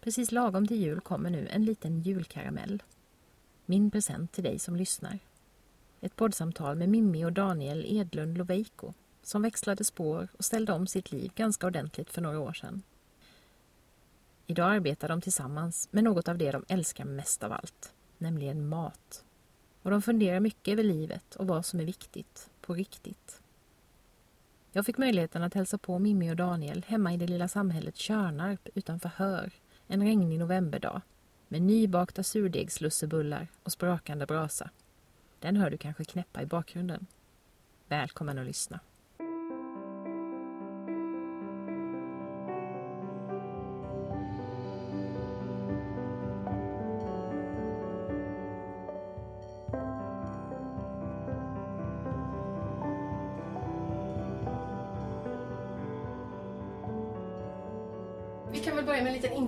Precis lagom till jul kommer nu en liten julkaramell. Min present till dig som lyssnar. Ett poddsamtal med Mimmi och Daniel Edlund Loveiko som växlade spår och ställde om sitt liv ganska ordentligt för några år sedan. Idag arbetar de tillsammans med något av det de älskar mest av allt, nämligen mat. Och de funderar mycket över livet och vad som är viktigt, på riktigt. Jag fick möjligheten att hälsa på Mimmi och Daniel hemma i det lilla samhället Körnarp utanför Hör en regnig novemberdag med nybakta surdegslussebullar och sprakande brasa. Den hör du kanske knäppa i bakgrunden. Välkommen att lyssna.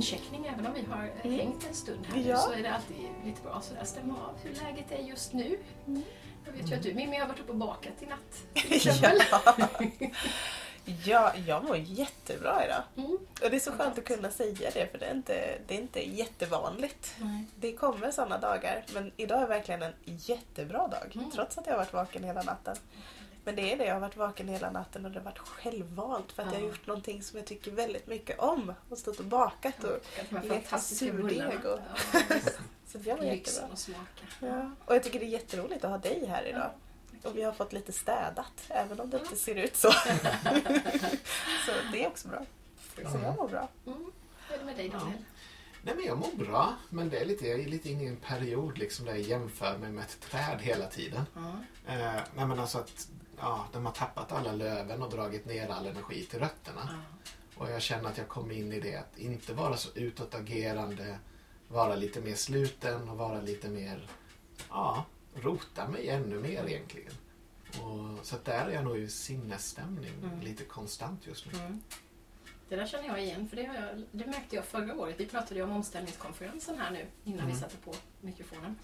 Incheckning även om vi har Mm. hängt en stund här nu, Ja. så är det alltid lite bra att stämma av hur läget är just nu. Jag vet ju att du Mimmi har varit uppe och bakat i natt. till exempel. Ja. ja, jag mår jättebra idag. Mm. Och det är så skönt att kunna säga det för det är inte, det är inte jättevanligt. Nej. Det kommer sådana dagar men idag är verkligen en jättebra dag Mm. trots att jag har varit vaken hela natten. Men det är det, jag har varit vaken hela natten och det har varit självvalt för att jag har Ja. gjort någonting som jag tycker väldigt mycket om. Och stått och bakat och Och lekt surdeg och- Ja, så jag mår Lyxen jättebra. att smaka. Ja. Och jag tycker det är jätteroligt att ha dig här idag. Och vi har fått lite städat, även om det inte ser ut så. så det är också bra. Så jag mår bra. Mm. Hur är det med dig Daniel? Nej men jag mår bra, men det är lite, jag är lite inne i en period liksom där jag jämför mig med ett träd hela tiden. Ja. Eh, nej men alltså att ja, de har tappat alla löven och dragit ner all energi till rötterna. Ja. Och jag känner att jag kommer in i det att inte vara så utåtagerande, vara lite mer sluten och vara lite mer, ja, rota mig ännu mer egentligen. Och, så där är jag nog i sinnesstämning Mm. lite konstant just nu. Mm. Det där känner jag igen, för det, har jag, det märkte jag förra året. Vi pratade ju om omställningskonferensen här nu innan vi Mm. satte på mikrofonen.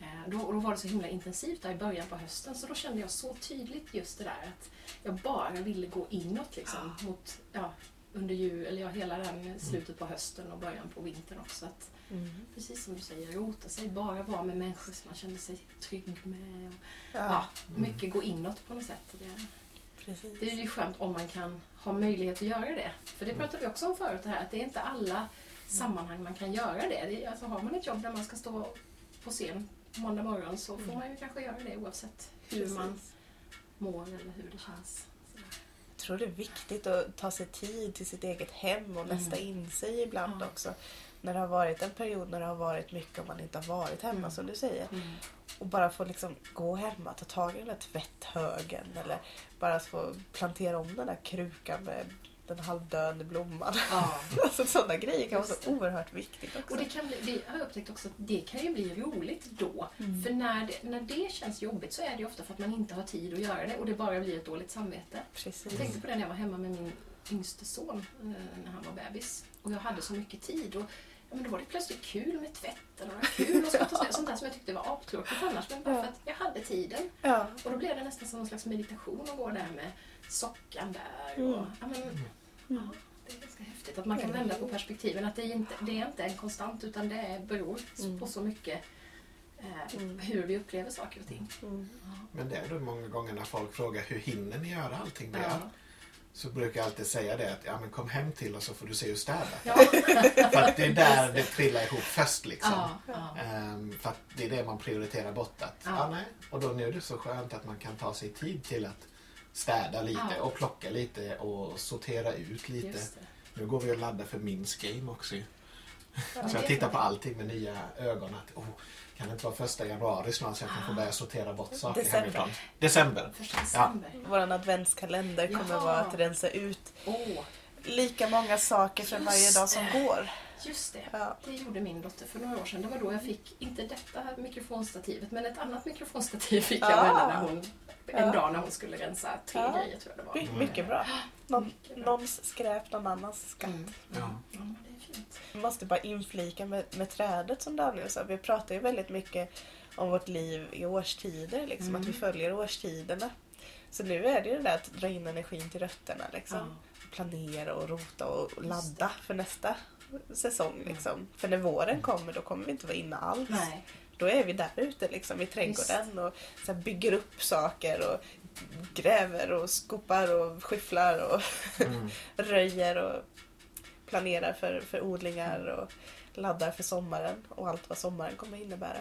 Eh, Då, då var det så himla intensivt där i början på hösten så då kände jag så tydligt just det där att jag bara ville gå inåt liksom mot, ja, under jul, eller ja, hela den slutet på hösten och början på vintern också. Att, precis som du säger, rota sig, bara vara med människor som man kände sig trygg med. Och, Ja, ja, mycket gå inåt på något sätt. Det, precis. det är ju skönt om man kan ha möjlighet att göra det. För det pratade vi också om förut, det här, att det är inte alla sammanhang man kan göra det. det alltså, har man ett jobb där man ska stå på scen måndag morgon så får man ju kanske göra det oavsett hur Precis. man mår eller hur det känns. Jag tror det är viktigt att ta sig tid till sitt eget hem och nästa in sig ibland Mm. Ja. också. När det har varit en period när det har varit mycket och man inte har varit hemma Mm. som du säger. Och bara få liksom gå hemma, ta tag i den där tvätthögen eller bara få plantera om den där krukan med den halvdöende blomman. Ja. Alltså sådana grejer kan vara Just så oerhört viktigt också. Och det kan bli, vi har upptäckt också att det kan ju bli roligt då. Mm. För när det, när det känns jobbigt så är det ofta för att man inte har tid att göra det och det bara blir ett dåligt samvete. Precis. Jag tänkte på det när jag var hemma med min yngste son eh, när han var bebis. Och jag hade så mycket tid. Och, ja, men då var det plötsligt kul med tvätten och det kul att skotta snö. Sånt där som jag tyckte var aptråkigt annars. Men bara för att jag hade tiden. Ja. Och då blev det nästan som en slags meditation att gå där med sockan där. Och, Mm. ja, men, ja, det är ganska häftigt att man kan vända på perspektiven. Att det är inte det är inte en konstant utan det är- beror Mm. på så mycket eh, Mm. hur vi upplever saker och ting. Mm. Men det är då många gånger när folk frågar hur hinner ni göra allting det Ja. gör? Så brukar jag alltid säga det att ja, men kom hem till oss så får du se hur städat Ja. För att det är där det trillar ihop först liksom. Ja, ja. Ehm, för att det är det man prioriterar bort. Att, Ja. ja. nej. Och då nu är det så skönt att man kan ta sig tid till att städa lite Ja. och plocka lite och sortera ut lite. Nu går vi och laddar för Minsk Game också. Ja, Så jag tittar på allting med nya ögon. Att, oh, kan det inte vara första januari snart så jag kan få börja sortera bort saker December. hemifrån? December. December. Vår adventskalender kommer Jaha. vara att rensa ut Åh, lika många saker för Just varje dag som det. går. Just det. Ja. Det gjorde min dotter för några år sedan. Det var då jag fick, inte detta här mikrofonstativet, men ett annat mikrofonstativ fick jag av Ah. när hon, en Ja. dag när hon skulle rensa tre Ja. grejer tror jag det var. My, mycket bra. Någon, Mycket bra. någons skräp, någon annans skatt. Mm. Ja. Ja, men det är fint. Jag måste bara inflika med, med trädet som Daniel sa. Vi pratar ju väldigt mycket om vårt liv i årstider. Liksom, Mm. Att vi följer årstiderna. Så nu är det ju det där att dra in energin till rötterna. Liksom. Ja. Planera och rota och ladda för nästa säsong. Liksom. För när våren kommer då kommer vi inte vara inne alls. Nej. Då är vi där ute liksom, i trädgården och så här, bygger upp saker och gräver och skopar och skyfflar och Mm. röjer och planerar för, för odlingar och laddar för sommaren och allt vad sommaren kommer innebära.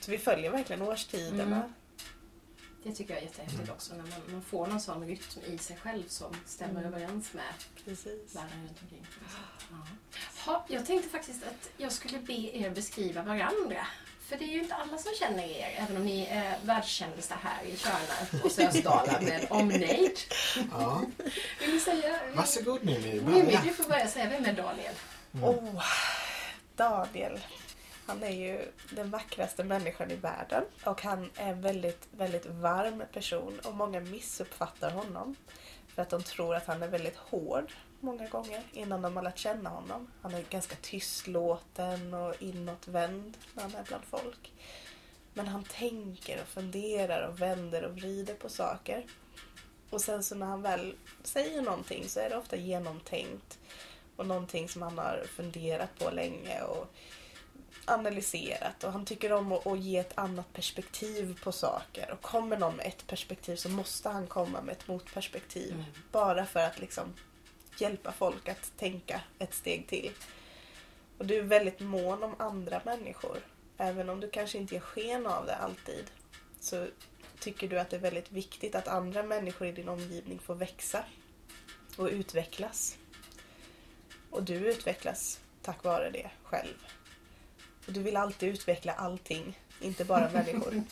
Så vi följer verkligen årstiderna. Mm. Det tycker jag är jättehäftigt också när man, man får någon sån rytm i sig själv som stämmer Mm. överens med Precis. världen runt omkring. Ja. Ha, jag tänkte faktiskt att jag skulle be er beskriva varandra. För det är ju inte alla som känner er, även om ni är världskändisar här i Tjörna och Sösdala med omnejd. Ja. Vill ni säga? Varsågod Mimmi, Mimmi, du får börja säga. Vem är Daniel? Mm. Oh, Daniel. Han är ju den vackraste människan i världen och han är en väldigt, väldigt varm person och många missuppfattar honom för att de tror att han är väldigt hård många gånger innan de har lärt känna honom. Han är ganska tystlåten och inåtvänd när han är bland folk. Men han tänker och funderar och vänder och vrider på saker. Och sen så när han väl säger någonting så är det ofta genomtänkt och någonting som han har funderat på länge och analyserat och han tycker om att, att ge ett annat perspektiv på saker och kommer någon med ett perspektiv så måste han komma med ett motperspektiv Mm. bara för att liksom hjälpa folk att tänka ett steg till. Och du är väldigt mån om andra människor. Även om du kanske inte ger sken av det alltid så tycker du att det är väldigt viktigt att andra människor i din omgivning får växa och utvecklas. Och du utvecklas tack vare det själv. Och du vill alltid utveckla allting, inte bara människor.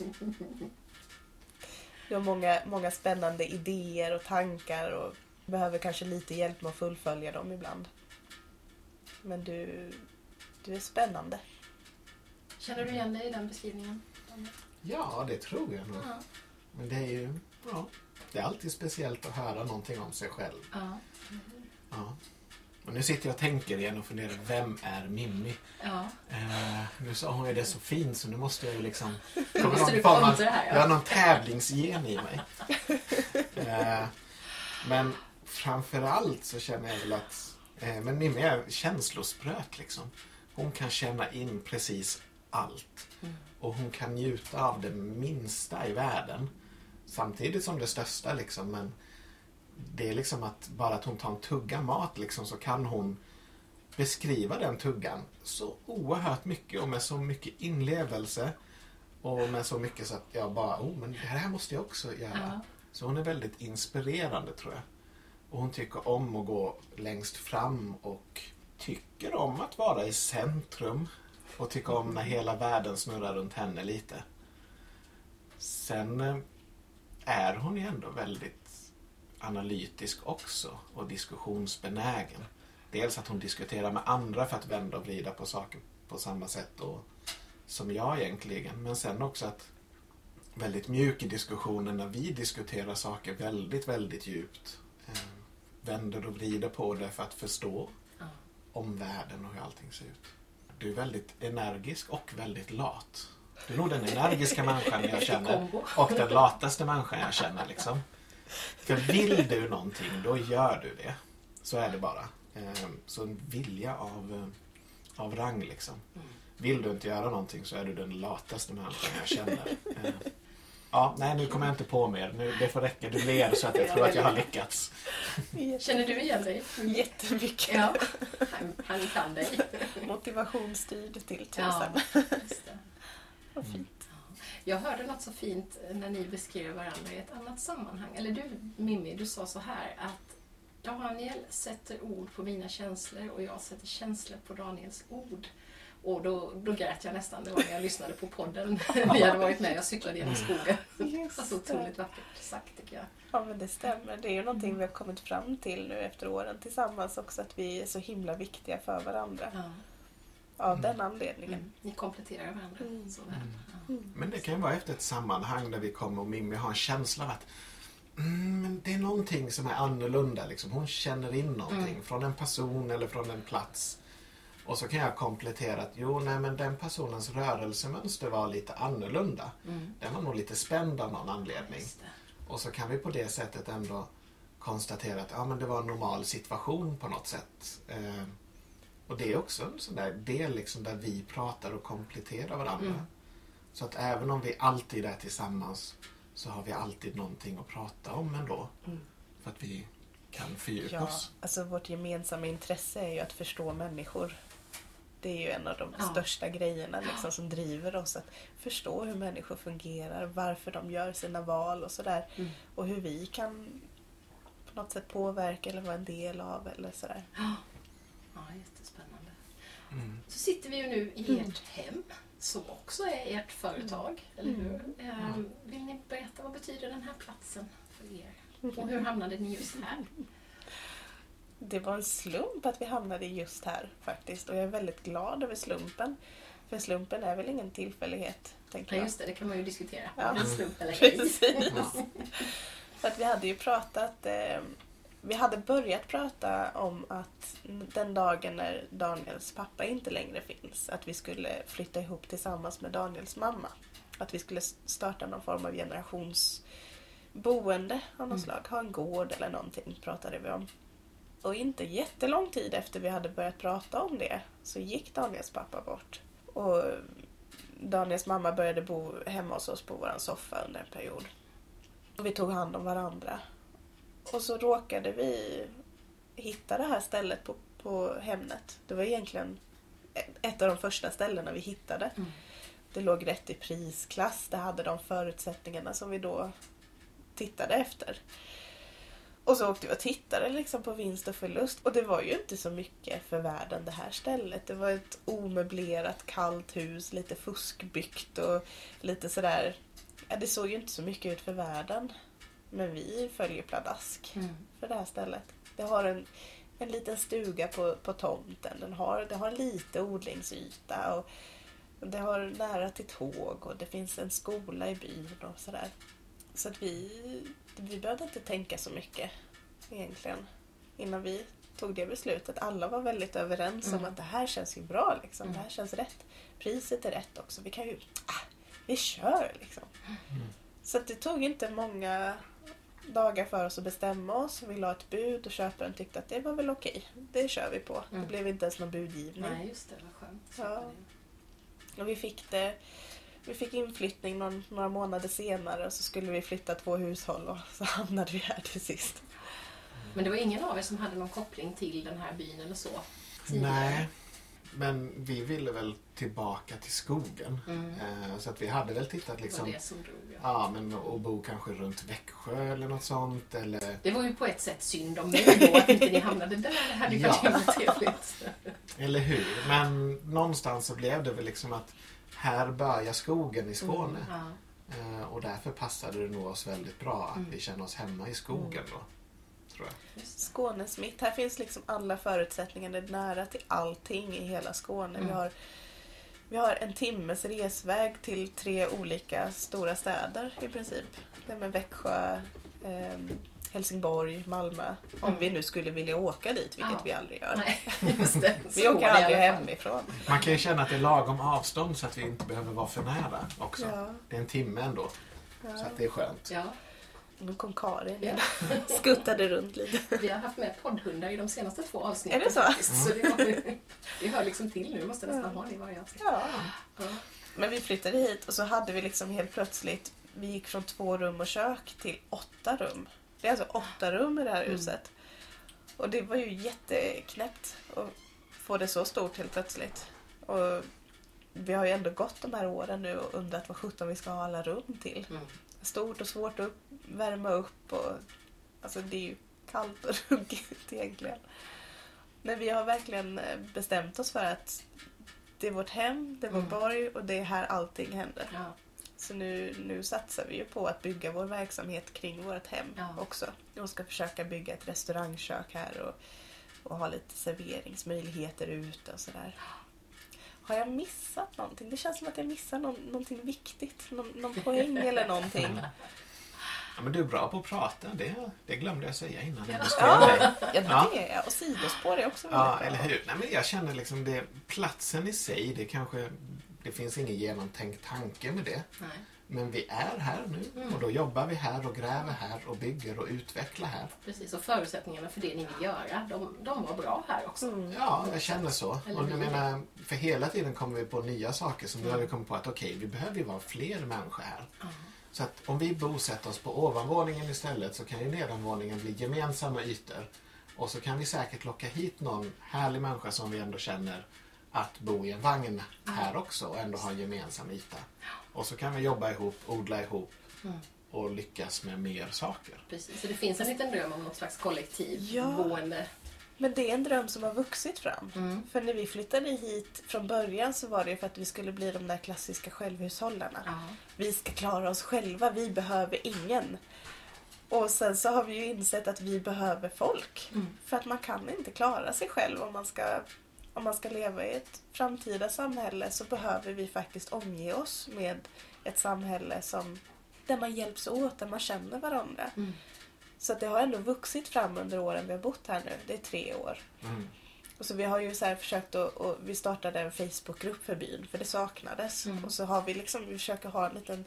Du har många, många spännande idéer och tankar och behöver kanske lite hjälp med att fullfölja dem ibland. Men du, du är spännande. Känner du igen dig i den beskrivningen? Ja, det tror jag nog. Ja. Men det är ju, ja, det är alltid speciellt att höra någonting om sig själv. Ja. Ja. Och nu sitter jag och tänker igen och funderar, vem är Mimmi? ja. Eh, nu sa hon ju det så fint så nu måste jag ju liksom... Kommer måste någon form av- här. Jag har någon tävlingsgen i mig. Eh, men framför allt så känner jag väl att eh, men Mimmi är känslospröt liksom. Hon kan känna in precis allt. Mm. Och hon kan njuta av det minsta i världen. Samtidigt som det största liksom. Men det är liksom att bara att hon tar en tugga mat liksom så kan hon beskriva den tuggan så oerhört mycket och med så mycket inlevelse. Och med så mycket så att jag bara, oh men det här måste jag också göra. Ja. Så hon är väldigt inspirerande tror jag. Och hon tycker om att gå längst fram och tycker om att vara i centrum. Och tycker om när hela världen snurrar runt henne lite. Sen eh, är hon ju ändå väldigt analytisk också och diskussionsbenägen. Dels att hon diskuterar med andra för att vända och vrida på saker på samma sätt och, som jag egentligen. Men sen också att väldigt mjuk i diskussionen när vi diskuterar saker väldigt, väldigt djupt. Eh, vänder och vrider på det för att förstå Ja. om världen och hur allting ser ut. Du är väldigt energisk och väldigt lat. Du är nog den energiska människan jag känner och den lataste människan jag känner. Liksom. För vill du någonting, då gör du det. Så är det bara. Eh, Så en vilja av, eh, av rang liksom. Mm. Vill du inte göra någonting så är du den lataste människan jag känner. Eh, Ja, nej nu kommer jag inte på mer. Nu, det får räcka. Du ler så att jag tror att jag har lyckats. Känner du igen dig? Jättemycket. Ja, han, han kan dig. Motivationsstyrd till Ja, tusen. det. Vad fint. Jag hörde något så fint när ni beskrev varandra i ett annat sammanhang. Eller du, Mimmi, du sa så här att Daniel sätter ord på mina känslor och jag sätter känslor på Daniels ord. Och då, då grät jag nästan. Det var när jag lyssnade på podden. Vi hade varit med och cyklade genom skogen. Det var så otroligt vackert sagt tycker jag. Ja men det stämmer. Det är ju någonting vi har kommit fram till nu efter åren tillsammans också att vi är så himla viktiga för varandra. Ja. Av Mm. den anledningen. Mm. Ni kompletterar varandra Mm. så väl. Mm. Ja. Men det kan ju vara efter ett sammanhang där vi kommer och Mimmi har en känsla av att mm, det är någonting som är annorlunda. Liksom. Hon känner in någonting Mm. från en person eller från en plats. Och så kan jag komplettera att jo, nej men den personens rörelsemönster var lite annorlunda. Mm. Den var nog lite spänd av någon anledning. Och så kan vi på det sättet ändå konstatera att ja, men det var en normal situation på något sätt. Eh, och det är också en sån där del liksom där vi pratar och kompletterar varandra. Mm. Så att även om vi alltid är tillsammans så har vi alltid någonting att prata om ändå. Mm. För att vi kan fördjupa Ja, oss. alltså vårt gemensamma intresse är ju att förstå människor. Det är ju en av de Ja. största grejerna liksom, som driver oss. Att förstå hur människor fungerar, varför de gör sina val och sådär. Mm. Och hur vi kan på något sätt påverka eller vara en del av eller sådär. Ja, jättespännande. Mm. Så sitter vi ju nu i ert hem som också är ert företag, eller hur? Mm. Ehm, Vill ni berätta vad betyder den här platsen för er? Och hur hamnade ni just här? Det var en slump att vi hamnade just här faktiskt. Och jag är väldigt glad över slumpen. För slumpen är väl ingen tillfällighet, tänker Ja, just det, det kan man ju diskutera. Ja. Slump eller ej? Precis. Ja. För att vi hade ju pratat, eh, vi hade börjat prata om att den dagen när Daniels pappa inte längre finns, att vi skulle flytta ihop tillsammans med Daniels mamma. Att vi skulle starta någon form av generationsboende av något Mm. slag. Ha en gård eller någonting pratade vi om. Och inte jättelång tid efter vi hade börjat prata om det så gick Daniels pappa bort. Och Daniels mamma började bo hemma hos oss på vår soffa under en period. Och vi tog hand om varandra. Och så råkade vi hitta det här stället på, på Hemnet. Det var egentligen ett av de första ställena vi hittade. Mm. Det låg rätt i prisklass. Det hade de förutsättningarna som vi då tittade efter. Och så åkte vi och tittade liksom på vinst och förlust. Och det var ju inte så mycket för världen det här stället. Det var ett omöblerat kallt hus, lite fuskbyggt och lite sådär. Ja, det såg ju inte så mycket ut för världen. Men vi följer pladask Mm. för det här stället. Det har en, en liten stuga på, på tomten. Den har, det har lite odlingsyta och, det har nära till tåg och det finns en skola i byn och sådär. Så att vi, vi behövde inte tänka så mycket egentligen innan vi tog det beslutet. Alla var väldigt överens om Mm. att det här känns ju bra. Liksom. Mm. Det här känns rätt. Priset är rätt också. Vi kan ju... Ah, vi kör liksom. Mm. Så att det tog inte många dagar för oss att bestämma oss. Vi la ett bud och köparen tyckte att det var väl okej. Det kör vi på. Mm. Det blev inte ens någon budgivning. Nej, just det. Vad skönt. Ja. Och vi fick det. Vi fick inflyttning någon, några månader senare och så skulle vi flytta två hushåll och så hamnade vi här till sist. Men det var ingen av er som hade någon koppling till den här byn eller så? tidigare? Nej, men vi ville väl tillbaka till skogen. Mm. Eh, så att vi hade väl tittat Det liksom var det som drog. Ja. Ja, men och bo kanske runt Växjö eller något sånt. Eller, Det var ju på ett sätt synd om ni då att inte ni hamnade där. Det hade ju varit jävligt trevligt. eller hur? Men någonstans så blev det väl liksom att här börjar skogen i Skåne. Ja. Eh, och därför passade det nog oss väldigt bra att Mm. vi känner oss hemma i skogen då. Tror jag. Skånes mitt. Här finns liksom alla förutsättningar. Det är nära till allting i hela Skåne. Vi, Mm. har, vi har en timmes resväg till tre olika stora städer i princip. Det är med Växjö, ehm, Helsingborg, Malmö. Om Mm. vi nu skulle vilja åka dit, vilket Ja. vi aldrig gör. Nej, just det. Vi Så åker aldrig hemifrån. Man kan ju känna att det är lagom avstånd så att vi inte behöver vara för nära också. Ja, Det är en timme ändå, så ja. att det är skönt. Nu kom Karin Ja. Skuttade runt lite. vi har haft med poddhundar i de senaste två avsnitten. Är det så? Faktiskt. så det, var, det hör liksom till nu. Vi måste nästan ha det i varje avsnitt. Ja. Ja. Men vi flyttade hit och så hade vi liksom helt plötsligt, vi gick från två rum och kök till åtta rum. Det är alltså åtta rum i det här Mm. huset. Och det var ju jätteknäppt att få det så stort helt plötsligt. Och vi har ju ändå gått de här åren nu och undrat vad sjutton vi ska ha alla rum till. Mm. Stort och svårt att upp, värma upp och alltså det är ju kallt och ruggigt egentligen. Men vi har verkligen eh, bestämt oss för att det är vårt hem, det är vår Mm. borg och det är här allting händer. Ja. Så nu, nu satsar vi ju på att bygga vår verksamhet kring vårt hem Ja. också. Och ska försöka bygga ett restaurangkök här och, och ha lite serveringsmöjligheter ute och sådär. har jag missat någonting? Det känns som att jag missar någon, någonting viktigt. Någon, någon poäng eller någonting. Ja, men du är bra på att prata. Det, det glömde jag säga innan jag Ja. beskrev Ja, dig. ja, Ja. det är jag. Och sidospår är också väldigt Ja, bra. eller hur? Nej, men jag känner liksom det, platsen i sig, det kanske, det finns ingen genomtänkt tanke med det. Nej. Men vi är här nu Mm. och då jobbar vi här och gräver här och bygger och utvecklar här. Precis, och förutsättningarna för det ni vill göra, de, de var bra här också. Mm. Ja, jag känner så. Eller Och jag menar, för hela tiden kommer vi på nya saker. Nu Mm. har vi kommit på att okej, vi behöver ju vara fler människor här. Ja. Så att om vi bosätter oss på ovanvåningen istället så kan ju nedanvåningen bli gemensamma ytor. Och så kan vi säkert locka hit någon härlig människa som vi ändå känner att bo i en vagn här också och ändå ha en gemensam yta. Och så kan vi jobba ihop, odla ihop Mm. och lyckas med mer saker. Precis, så det finns en liten dröm om något slags kollektiv Ja. Men det är en dröm som har vuxit fram. Mm. För när vi flyttade hit från början så var det för att vi skulle bli de där klassiska självhushållarna. Ja. Vi ska klara oss själva, vi behöver ingen. Och sen så har vi ju insett att vi behöver folk. Mm. För att man kan inte klara sig själv om man ska, om man ska leva i ett framtida samhälle så behöver vi faktiskt omge oss med ett samhälle som, där man hjälps åt, där man känner varandra. Mm. Så att det har ändå vuxit fram under åren vi har bott här nu. Det är tre år. Mm. Och så vi har ju så här försökt att, och vi startade en Facebookgrupp för byn för det saknades. Mm. Och så har vi liksom, vi försöker ha en liten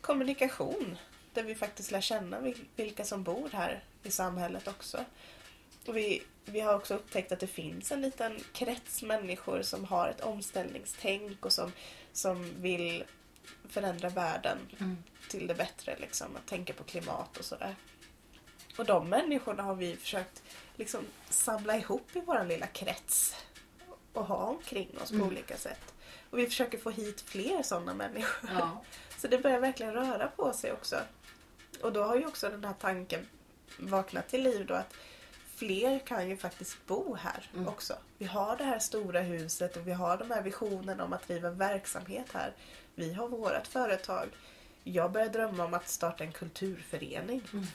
kommunikation där vi faktiskt lär känna vil- vilka som bor här i samhället också. Och vi, vi har också upptäckt att det finns en liten krets människor som har ett omställningstänk och som, som vill förändra världen Mm. till det bättre. Liksom, att tänka på klimat och sådär. Och de människorna har vi försökt liksom samla ihop i vår lilla krets och ha omkring oss Mm. på olika sätt. Och vi försöker få hit fler sådana människor. Ja. Så det börjar verkligen röra på sig också. Och då har ju också den här tanken vaknat till liv då att fler kan ju faktiskt bo här Mm. också. Vi har det här stora huset och vi har de här visionerna om att driva verksamhet här. Vi har vårt företag. Jag börjar drömma om att starta en kulturförening Mm.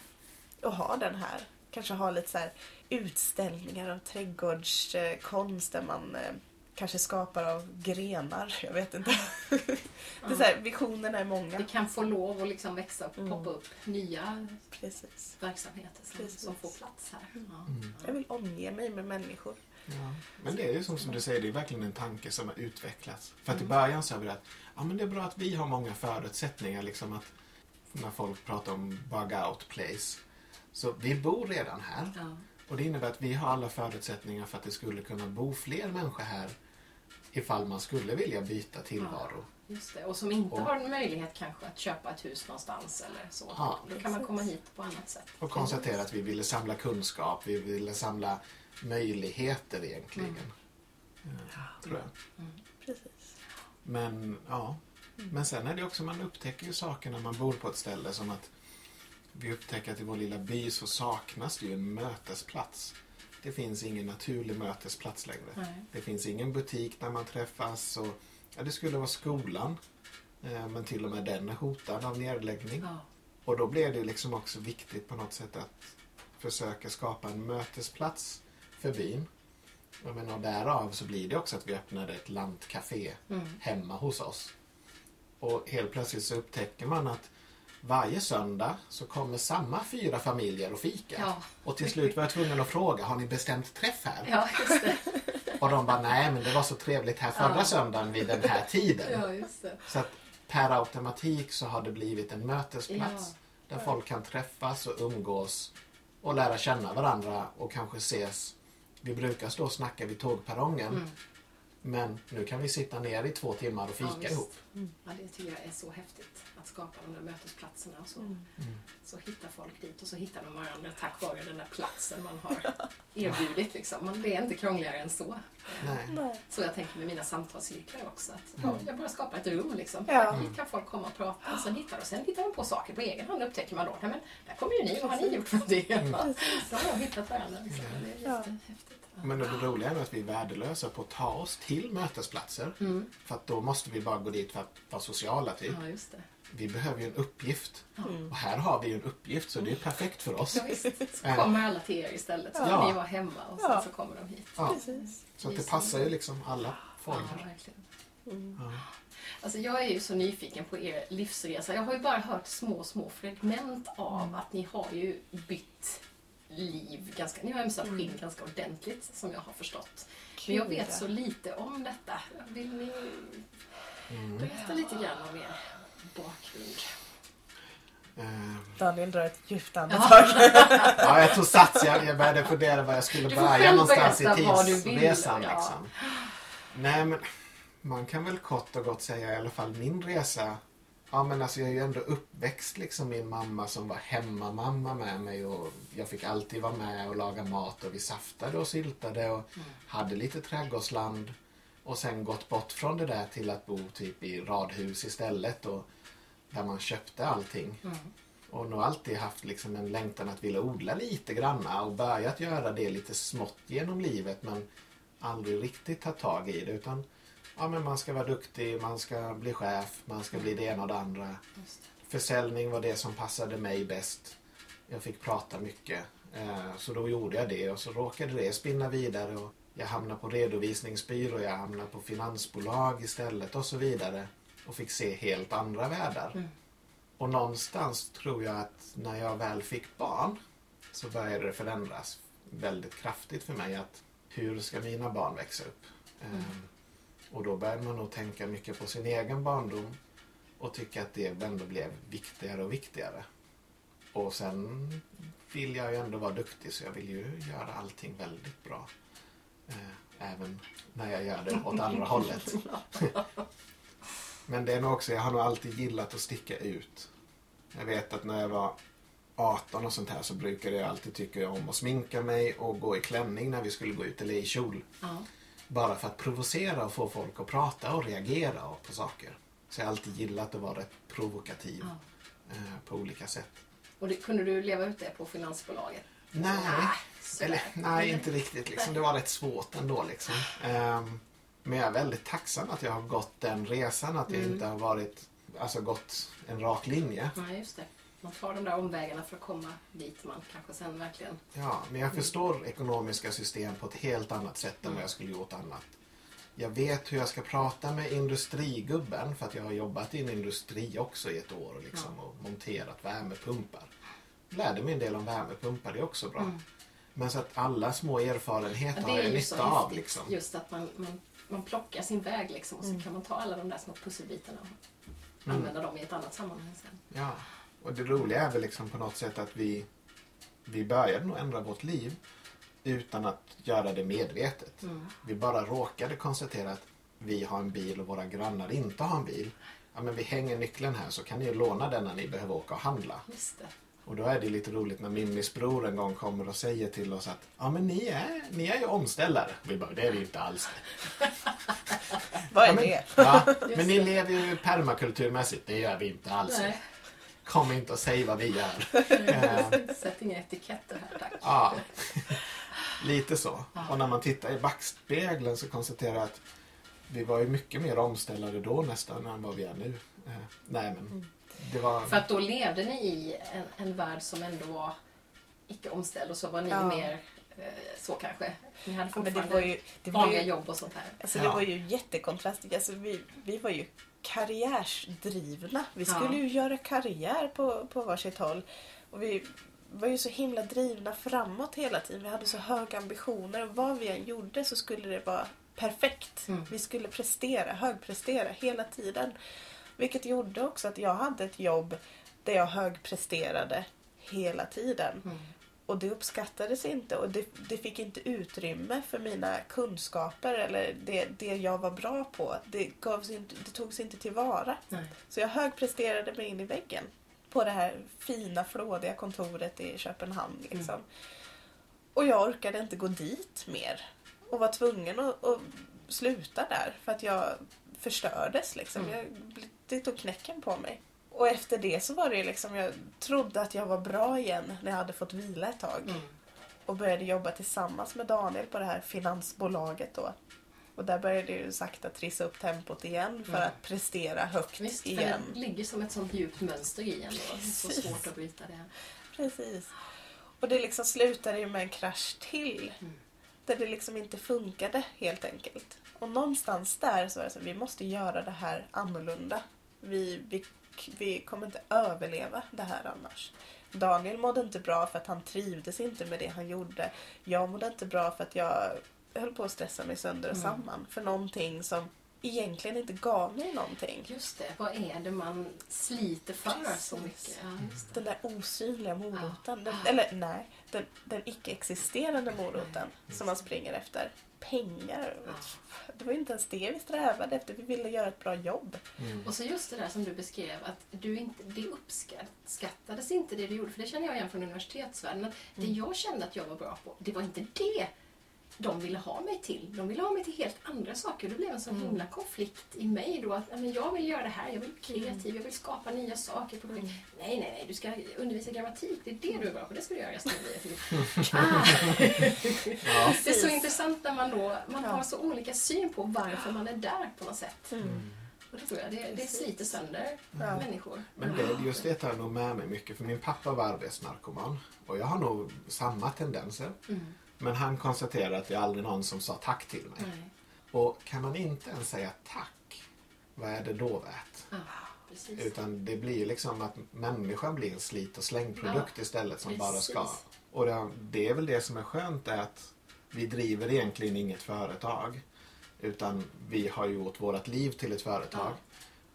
Och ha den här. Kanske ha lite så här utställningar av trädgårdskonst där man eh, kanske skapar av grenar. Jag vet inte. Det är så här, visionerna är många. Det kan få lov att liksom växa och Mm. poppa upp nya Precis. verksamheter som, Precis. som får plats här. Ja. Mm. Jag vill omge mig med människor. Ja. Men det är ju som, som du säger, det är verkligen en tanke som har utvecklats. För att i Mm. början sa vi att ja, men det är bra att vi har många förutsättningar. Liksom att, när folk pratar om bug out place. Så vi bor redan här. Ja. Och det innebär att vi har alla förutsättningar för att det skulle kunna bo fler människor här ifall man skulle vilja byta tillvaro. Just det. Och som inte Och- har en möjlighet kanske att köpa ett hus någonstans eller så. Ja. Då kan man komma hit på annat sätt. Och konstatera att vi ville samla kunskap, vi ville samla möjligheter egentligen. Eh, Tror jag. Precis. Men ja, men sen är det också, man upptäcker ju saker när man bor på ett ställe som att vi upptäcker att i vår lilla by så saknas det ju en mötesplats. Det finns ingen naturlig mötesplats längre. Nej. Det finns ingen butik där man träffas. Och, ja, det skulle vara skolan. Eh, Men till och med den är hotad av nedläggning. Ja. Och då blir det liksom också viktigt på något sätt att försöka skapa en mötesplats för byn. Jag menar, och därav så blir det också att vi öppnade ett lantcafé Mm. hemma hos oss. Och helt plötsligt så upptäcker man att varje söndag så kommer samma fyra familjer och fika. Ja. Och till slut var jag tvungen att fråga, har ni bestämt träff här? ja, just det. Och de bara, nej men det var så trevligt här förra Ja. söndagen vid den här tiden. Ja, just det. Så att per automatik så har det blivit en mötesplats Ja. där folk kan träffas och umgås och lära känna varandra och kanske ses. Vi brukar stå och snacka vid tågperrongen Mm. Men nu kan vi sitta ner i två timmar och Ja, fika visst. ihop. Ja, det tycker jag är så häftigt. Att skapa de där mötesplatserna och så. Mm. Så hittar folk dit och så hittar de varandra tack vare den där platsen man har erbjudit. Liksom. Men det är inte krångligare än så. Nej. Så jag tänker med mina samtalscirklar också. Att, Mm. ja, jag bara skapar ett rum. Liksom. Ja. Hit kan folk komma och prata och sen hittar, och sen hittar de på saker på egen hand. upptäcker man då. Nej, men där kommer ju ni. Vad har ni gjort för det? Mm. Ja. Då har jag hittat varandra. Liksom. Det är Ja. jättehäftigt. Men det roliga är att vi är värdelösa på att ta oss till mötesplatser. Mm. För att då måste vi bara gå dit för att vara sociala typ. Ja, just det. Vi behöver ju en uppgift. Mm. Och här har vi ju en uppgift så det är perfekt för oss. Ja. Så kommer alla till er istället. Så Ja. kan ni vara hemma och sen Ja. så kommer de hit. Ja. Precis. Så att det passar ju liksom alla Ja, former. verkligen. Mm. Ja. Alltså jag är ju så nyfiken på er livsresa. Jag har ju bara hört små, små fragment av Mm. att ni har ju bytt liv. Ganska, ni har ömsat skinn Mm. ganska ordentligt som jag har förstått. Men jag vet så lite om detta. Vill ni Mm. berätta lite grann om er bakgrund? Eh, Daniel drar ett djupt andetag. Ja, jag tog sats. Jag, jag började fundera var jag skulle börja någonstans i tidsresan. ja. Liksom. Nej, men man kan väl kort och gott säga i alla fall min resa. Ja, men alltså jag är ju ändå uppväxt liksom en mamma som var hemmamamma med mig och jag fick alltid vara med och laga mat och vi saftade och syltade och Mm. hade lite trädgårdsland och sen gått bort från det där till att bo typ i radhus istället och där man köpte allting. Mm. Och nog alltid haft liksom en längtan att vilja odla lite granna och börjat göra det lite smått genom livet men aldrig riktigt ta tag i det utan ja, men man ska vara duktig, man ska bli chef, man ska bli det ena och det andra. Just det. Försäljning var det som passade mig bäst. Jag fick prata mycket. Eh, Så då gjorde jag det och så råkade det spinna vidare. Och jag hamnade på redovisningsbyrå, jag hamnade på finansbolag istället och så vidare. Och fick se helt andra världar. Mm. Och någonstans tror jag att när jag väl fick barn så började det förändras väldigt kraftigt för mig. att Hur ska mina barn växa upp? Mm. Och då började man nog tänka mycket på sin egen barndom och tycka att det ändå blev viktigare och viktigare. Och sen vill jag ju ändå vara duktig så jag vill ju göra allting väldigt bra. Eh, Även när jag gör det åt andra hållet. Men det är nog också, jag har nog alltid gillat att sticka ut. Jag vet att när jag var 18 och sånt här så brukade jag alltid tycka om att sminka mig och gå i klänning när vi skulle gå ut eller i kjol. Ja. Bara för att provocera och få folk att prata och reagera på saker. Så jag har alltid gillat att vara rätt provokativ Ja. eh, på olika sätt. Och det, kunde du leva ut det på finansbolaget? Nej, sådär. eller, nej inte riktigt. Liksom. Det var rätt svårt ändå. Liksom. Ehm, men jag är väldigt tacksam att jag har gått den resan. Att det Mm. inte har varit, alltså gått en rak linje. Det. Man tar de där omvägarna för att komma dit man kanske sen verkligen... Ja, men jag förstår ekonomiska system på ett helt annat sätt än Mm. vad jag skulle gjort annat. Jag vet hur jag ska prata med industrigubben för att jag har jobbat i en industri också i ett år liksom, och monterat värmepumpar. Lärde mig en del om värmepumpar, det är också bra. Mm. Men så att alla små erfarenheter Ja, har jag nytta av. Liksom. Just att man, man, man plockar sin väg liksom, och så Mm. kan man ta alla de där små pusselbitarna och Mm. använda dem i ett annat sammanhang sen. Ja, och det roliga är väl liksom på något sätt att vi, vi började nog ändra vårt liv utan att göra det medvetet. Mm. Vi bara råkade konstatera att vi har en bil och våra grannar inte har en bil. Ja, men vi hänger nyckeln här så kan ni ju låna den när ni behöver åka och handla. Just det. Och då är det lite roligt när Mimmis bror en gång kommer och säger till oss att ja men ni är, ni är ju omställare. Vi bara, det är vi inte alls. Vad är Ja, men- det? Ja, men ni det. lever ju permakulturmässigt. Det gör vi inte alls. Nej, Kom inte och säg vad vi. Eh, sätt inga etiketter här tack. Ja, lite så. Ja. Och när man tittar i backspegeln så konstaterar jag att vi var ju mycket mer omställare då nästan än vad vi är nu. Eh, nej men, det var... För att då levde ni i en, en värld som ändå var icke omställd och så var ni Ja. mer eh, så kanske. Ni hade Ja, men det fortfarande var ju, det var vanliga ju, jobb och sånt här. alltså, det Ja. var ju jättekontrastigt. Alltså, vi, vi var ju karriärsdrivna. Vi skulle Ja. ju göra karriär på, på varsitt håll. Och vi var ju så himla drivna framåt hela tiden. Vi hade så höga ambitioner. Och vad vi än gjorde så skulle det vara perfekt. Mm. Vi skulle prestera, högprestera hela tiden. Vilket gjorde också att jag hade ett jobb där jag högpresterade hela tiden. Mm. Och det uppskattades inte och det, det fick inte utrymme för mina kunskaper eller det, det jag var bra på. Det, gavs inte, det togs inte tillvara. Nej. Så jag högpresterade mig in i väggen på det här fina flådiga kontoret i Köpenhamn. Liksom. Och jag orkade inte gå dit mer. Och var tvungen att, att sluta där för att jag förstördes. Liksom. Mm. Jag, det tog knäcken på mig. Och efter det så var det liksom, jag trodde att jag var bra igen när jag hade fått vila ett tag. Mm. Och började jobba tillsammans med Daniel på det här finansbolaget då. Och där började jag ju sakta trissa upp tempot igen för Mm. att prestera högt Visst, för igen. det ligger som ett sånt djupt mönster i en. då. Så svårt att bryta det. Precis. Och det liksom slutade ju med en krasch till. Mm. Där det liksom inte funkade helt enkelt. Och någonstans där så var det så vi måste göra det här annorlunda. Vi, vi, vi kommer inte överleva det här annars. Daniel mådde inte bra för att han trivdes inte med det han gjorde. Jag mådde inte bra för att jag höll på att stressa mig sönder och Mm. samman för någonting som egentligen inte gav mig någonting. Just det, vad är det man sliter för så Precis. mycket? Ja. Den där osynliga moroten. Den, Ja. eller nej, den, den icke-existerande moroten som man springer efter. Pengar. Ja. Det var inte ens det vi strävade efter. Vi ville göra ett bra jobb. Mm. Och så just det där som du beskrev, att du inte, det uppskattades inte det du gjorde. För det känner jag igen från universitetsvärlden. Att det Mm. jag kände att jag var bra på, det var inte det de ville ha mig till. De ville ha mig till helt andra saker. Det blev en sån Mm. himla konflikt i mig då. Att men jag vill göra det här, jag vill bli Mm. kreativ, jag vill skapa nya saker. På projekt. Nej, nej, nej, du ska undervisa grammatik. Det är det du är bra på. Det ska du göra resten av livet. ah. Ja. Det är så intressant när man då man Ja. har så olika syn på varför man är där på något sätt. Mm. Och det tror jag, det, det sliter sönder Ja. människor. Men det, just det tar jag nog med mig mycket för min pappa var arbetsnarkoman och jag har nog samma tendenser. Mm. Men han konstaterade att det är aldrig någon som sa tack till mig. Nej. Och kan man inte ens säga tack, vad är det då värt? Ja, precis. Utan det blir liksom att människan blir en slit och slängprodukt istället som bara ska. precis. Och det, det är väl det som är skönt är att vi driver egentligen inget företag. Utan vi har gjort vårt liv till ett företag.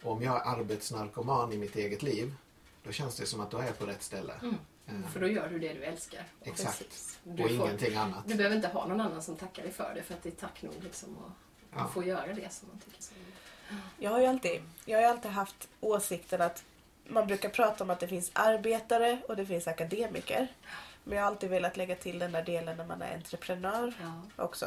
Och om jag är arbetsnarkoman i mitt eget liv, då känns det som att då är jag på rätt ställe. Mm. Eh, För då gör du det du älskar. Exakt. Precis. och Du, får, ingenting annat. du behöver inte ha någon annan som tackar dig för det för att det är tack nog liksom att Ja. få göra det som man tycker så. Jag har ju alltid, jag har alltid haft åsikten att man brukar prata om att det finns arbetare och det finns akademiker. Men jag har alltid velat lägga till den där delen när man är entreprenör Ja. också.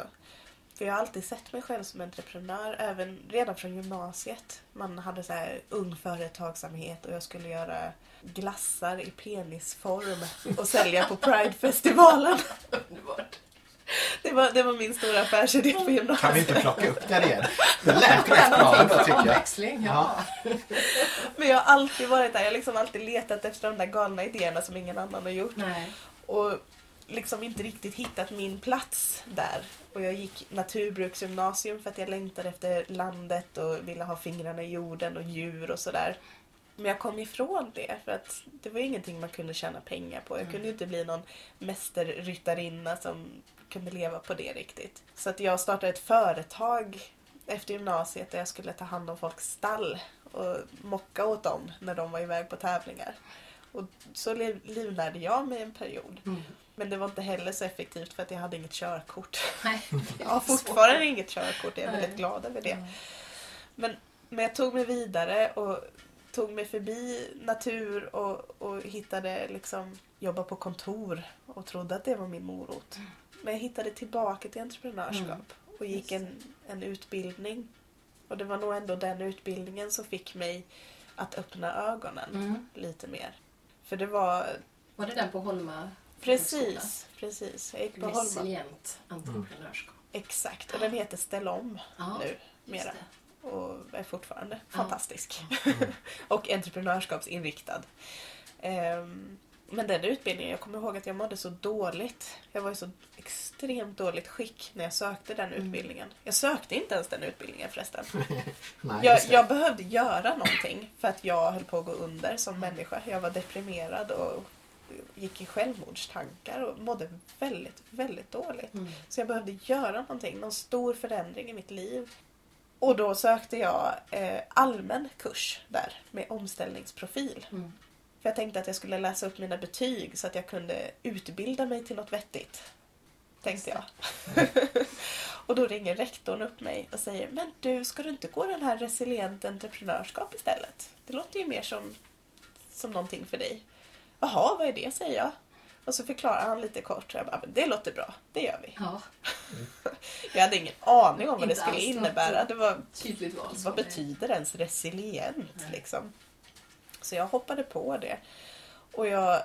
För jag har alltid sett mig själv som entreprenör, även redan från gymnasiet. Man hade så här ung företagsamhet och jag skulle göra glassar i penisform och sälja på Pridefestivalen. Underbart. Det var, det var min stora affärsidé på gymnasiet. Kan vi inte plocka upp det igen? Det lät rätt bra ändå tycker jag. Ja. Men jag har alltid varit där. Jag har liksom alltid letat efter de där galna idéerna som ingen annan har gjort. Nej. Och liksom inte riktigt hittat min plats där. Och jag gick naturbruksgymnasium för att jag längtade efter landet och ville ha fingrarna i jorden och djur och sådär. Men jag kom ifrån det för att det var ingenting man kunde tjäna pengar på. Jag kunde ju inte bli någon mästerryttarinna som kunde leva på det riktigt. Så att jag startade ett företag efter gymnasiet där jag skulle ta hand om folks stall och mocka åt dem när de var iväg på tävlingar. Och så liv- livnärde jag mig en period. Mm. Men det var inte heller så effektivt för att jag hade inget körkort. Nej. Jag har fortfarande inget körkort, jag är Nej. väldigt glad över det. Mm. Men, men jag tog mig vidare och tog mig förbi natur och, och hittade liksom jobba på kontor och trodde att det var min morot. Men jag hittade tillbaka till entreprenörskap Mm. och gick en, en utbildning. Och det var nog ändå den utbildningen som fick mig att öppna ögonen Mm. lite mer. För det var Var det den på Holma? Precis, precis. Jag gick på. Resilient entreprenörskap. Exakt, och den heter Ställ om Ja, nu mera. det. och är fortfarande Ja. fantastisk. och entreprenörskapsinriktad. Ehm, men den utbildningen, jag kommer ihåg att jag mådde så dåligt. Jag var i så extremt dåligt skick när jag sökte den Mm. utbildningen. Jag sökte inte ens den utbildningen förresten. Nej, Jag, jag behövde göra någonting för att jag höll på att gå under som människa. Jag var deprimerad och gick i självmordstankar och mådde väldigt, väldigt dåligt. Mm. Så jag behövde göra någonting, någon stor förändring i mitt liv. Och då sökte jag eh, allmän kurs där med omställningsprofil. Mm. För jag tänkte att jag skulle läsa upp mina betyg så att jag kunde utbilda mig till något vettigt. Tänkte jag. och då ringer rektorn upp mig och säger Men du, ska du inte gå den här resilient entreprenörskap istället? Det låter ju mer som, som någonting för dig. Jaha, vad är det? säger jag. Och så förklarar han lite kort. Och jag bara, "Men det låter bra, det gör vi. Ja, Jag hade ingen aning om vad det skulle innebära. Det var, tydligt val. vad betyder ens resilient? Nej. Liksom? Så jag hoppade på det. Och jag,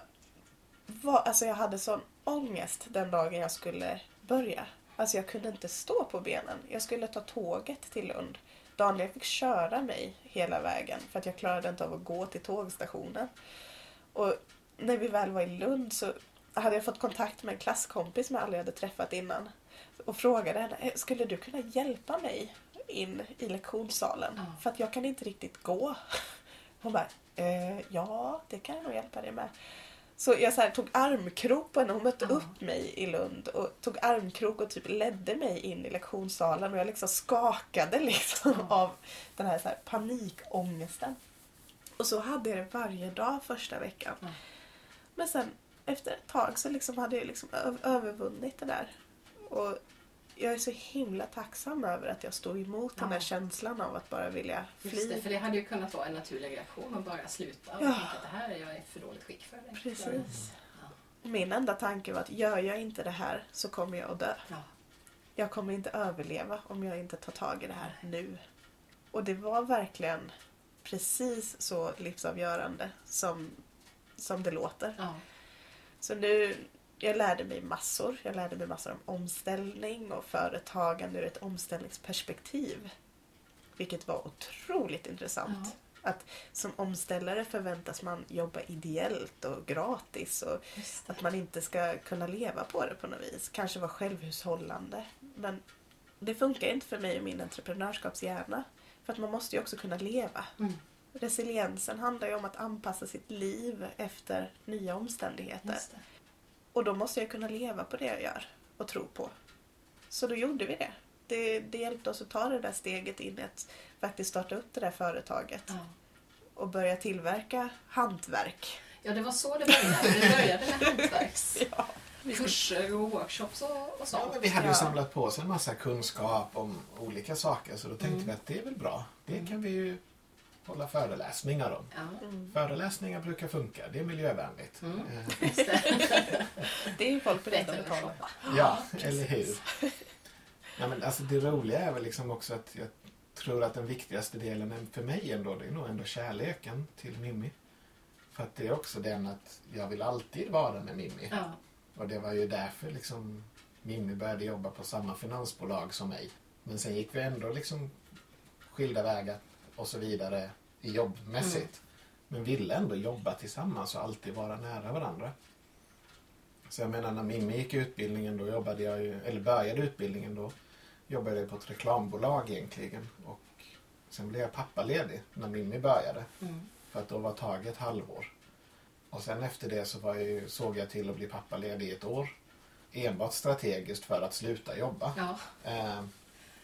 var, alltså jag hade sån ångest den dagen jag skulle börja. Alltså jag kunde inte stå på benen. Jag skulle ta tåget till Lund. Daniel fick köra mig hela vägen för att jag klarade inte av att gå till tågstationen. Och när vi väl var i Lund så hade jag fått kontakt med en klasskompis som jag aldrig hade träffat innan. Och frågade henne, "Eh, skulle du kunna hjälpa mig in i lektionssalen? Ja. För att jag kan inte riktigt gå. Hon bara, eh, ja det kan jag nog hjälpa dig med. Så jag så här, tog armkrok på henne. Hon mötte Ja. upp mig i Lund och tog armkrok och typ ledde mig in i lektionssalen. Och jag liksom skakade liksom Ja. av den här, så här panikångesten. Och så hade jag det varje dag första veckan. Men sen efter ett tag så liksom hade jag liksom övervunnit det där. Och jag är så himla tacksam över att jag stod emot den Ja. där känslan av att bara vilja Just det, fly. för det hade ju kunnat vara en naturlig reaktion att bara sluta och Ja. tänka att det här är jag i för dåligt skick för. Det. Precis. Ja. Min enda tanke var att gör jag inte det här så kommer jag att dö. Ja. Jag kommer inte överleva om jag inte tar tag i det här nu. Och det var verkligen precis så livsavgörande som, som det låter. Ja. Så nu, jag lärde mig massor. Jag lärde mig massor om omställning och företagande ur ett omställningsperspektiv. Vilket var otroligt intressant. Ja. Att som omställare förväntas man jobba ideellt och gratis och att man inte ska kunna leva på det på något vis. Kanske vara självhushållande. Men det funkar inte för mig och min entreprenörskapshjärna. För att man måste ju också kunna leva. Mm. Resiliensen handlar ju om att anpassa sitt liv efter nya omständigheter. Och då måste jag kunna leva på det jag gör och tro på. Så då gjorde vi det. Det, det hjälpte oss att ta det där steget in i att faktiskt starta upp det där företaget Ja. och börja tillverka hantverk. ja, det var så det började. Det började med hantverks Ja. kurser och workshops och, och Ja, sånt. men vi hade ju Ja. samlat på oss en massa kunskap om olika saker så då tänkte Mm. vi att det är väl bra. Det kan vi ju hålla föreläsningar om. Ja, Mm. Föreläsningar brukar funka, det är miljövänligt. Mm. Eh, det. Det är ju folk beredda Bättre att betala. Ja, eller hur? Ja, men alltså det roliga är väl liksom också att jag tror att den viktigaste delen för mig ändå, det är nog ändå kärleken till Mimmi. För att det är också den att jag vill alltid vara med Mimmi. Ja. Och det var ju därför liksom Mimmi började jobba på samma finansbolag som mig. Men sen gick vi ändå liksom skilda vägar och så vidare jobbmässigt. Men ville ändå jobba tillsammans och alltid vara nära varandra. Så jag menar när Mimmi gick utbildningen då jobbade jag ju, eller började utbildningen då jobbade jag på ett reklambolag egentligen. Och sen blev jag pappaledig när Mimmi började. Mm. För att då var taget halvår. Och sen efter det så var jag såg jag till att bli pappaledig i ett år. Enbart strategiskt för att sluta jobba ja, eh,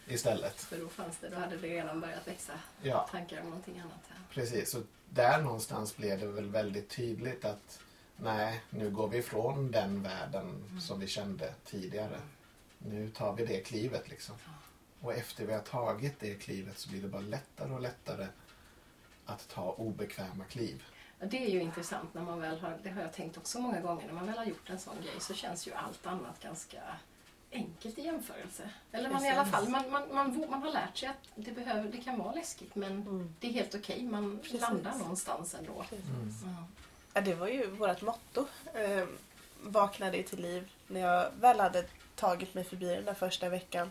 istället. för då fanns det, då hade det redan börjat växa Ja, tankar om någonting annat. Ja. precis. Så där någonstans blev det väl väldigt tydligt att nej, nu går vi ifrån den världen som vi kände tidigare. Nu tar vi det klivet liksom. Och efter vi har tagit det klivet så blir det bara lättare och lättare att ta obekväma kliv. Ja, Det är ju intressant när man väl har, det har jag tänkt också många gånger, när man väl har gjort en sån grej så känns ju allt annat ganska enkelt i jämförelse. Eller man i alla fall, man, man, man, man har lärt sig att det, behöver, det kan vara läskigt men Mm. det är helt okej, man Precis. landar någonstans ändå. Mm. Ja. Ja, det var ju vårt motto. Eh, vaknade till liv. När jag väl hade tagit mig förbi den där första veckan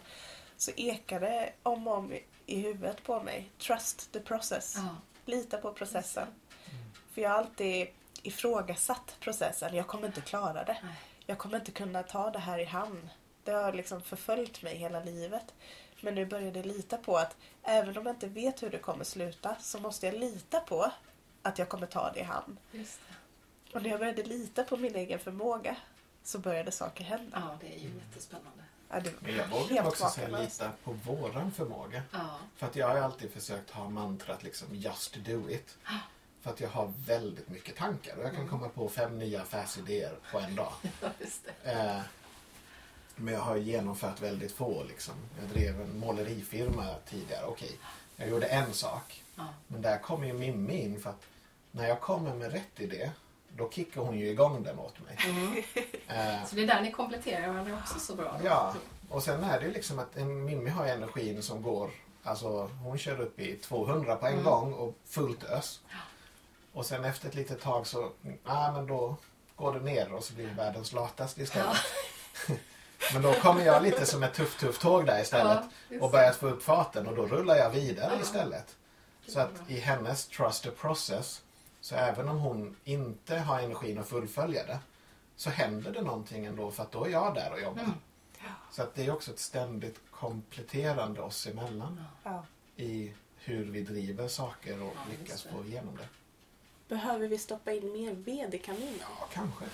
så ekade om och om i- huvudet på mig. Trust the process. Ja. Lita på processen. För jag har alltid ifrågasatt processen. Jag kommer inte klara det. Nej. Jag kommer inte kunna ta det här i hamn. Det har liksom förföljt mig hela livet. Men nu började jag lita på att även om jag inte vet hur det kommer sluta så måste jag lita på att jag kommer ta det i hamn. Just det. Och när jag började lita på min egen förmåga så började saker hända. Ja, det är ju jättespännande. Ja, Men jag vågar också säga lita på våran förmåga. Ja. För att jag har alltid försökt ha mantrat liksom just do it. För att jag har väldigt mycket tankar och jag kan komma på fem nya affärsidéer på en dag. Ja, just det. Eh, men jag har genomfört väldigt få liksom. Jag drev en målerifirma tidigare. Okej, jag gjorde en sak. Ja. Men där kommer ju Mimmi in för att när jag kommer med rätt idé då kickar hon ju igång den åt mig. Mm. Eh, Så det är där ni kompletterar varandra också så bra. då. Ja, och sen är det ju liksom att en Mimmi har energin som går, alltså hon kör upp i 200 på en Mm. gång och fullt ös. Och sen efter ett litet tag så, ja men då går det ner och så blir världens lataste istället. men då kommer jag lite som ett tufft tufft tåg där istället Ja, och börjar få upp farten och då rullar jag vidare Ja. istället. Så att i hennes trust the process så även om hon inte har energin att fullfölja det så händer det någonting ändå för att då är jag där och jobbar. Mm. Så att det är också ett ständigt kompletterande oss emellan Ja. i hur vi driver saker och Ja, lyckas få igenom det. Behöver vi stoppa in mer ved i kaminen? Ja, kanske.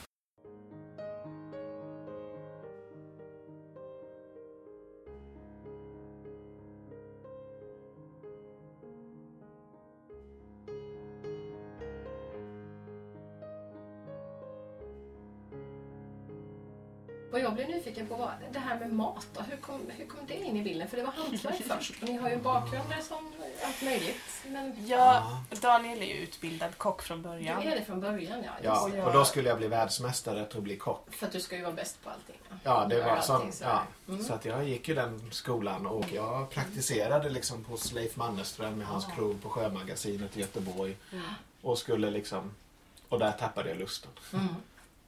Nyfiken på var det här med mat. Då. Hur, kom, hur kom det in i bilden? För det var hantverk först. Och ni har ju en bakgrund där som allt möjligt. Men Ja, Daniel är ju utbildad kock från du början. är det från början, ja. Ja, Just det. och då skulle jag bli världsmästare till att bli kock. För att du ska ju vara bäst på allting. Ja, det Gör var allting så. så Ja. Mm. Så att jag gick ju den skolan och jag praktiserade liksom hos Leif Mannerström med hans Ja. krog på Sjömagasinet i Göteborg. Mm. Och skulle liksom... Och där tappade jag lusten. Mm.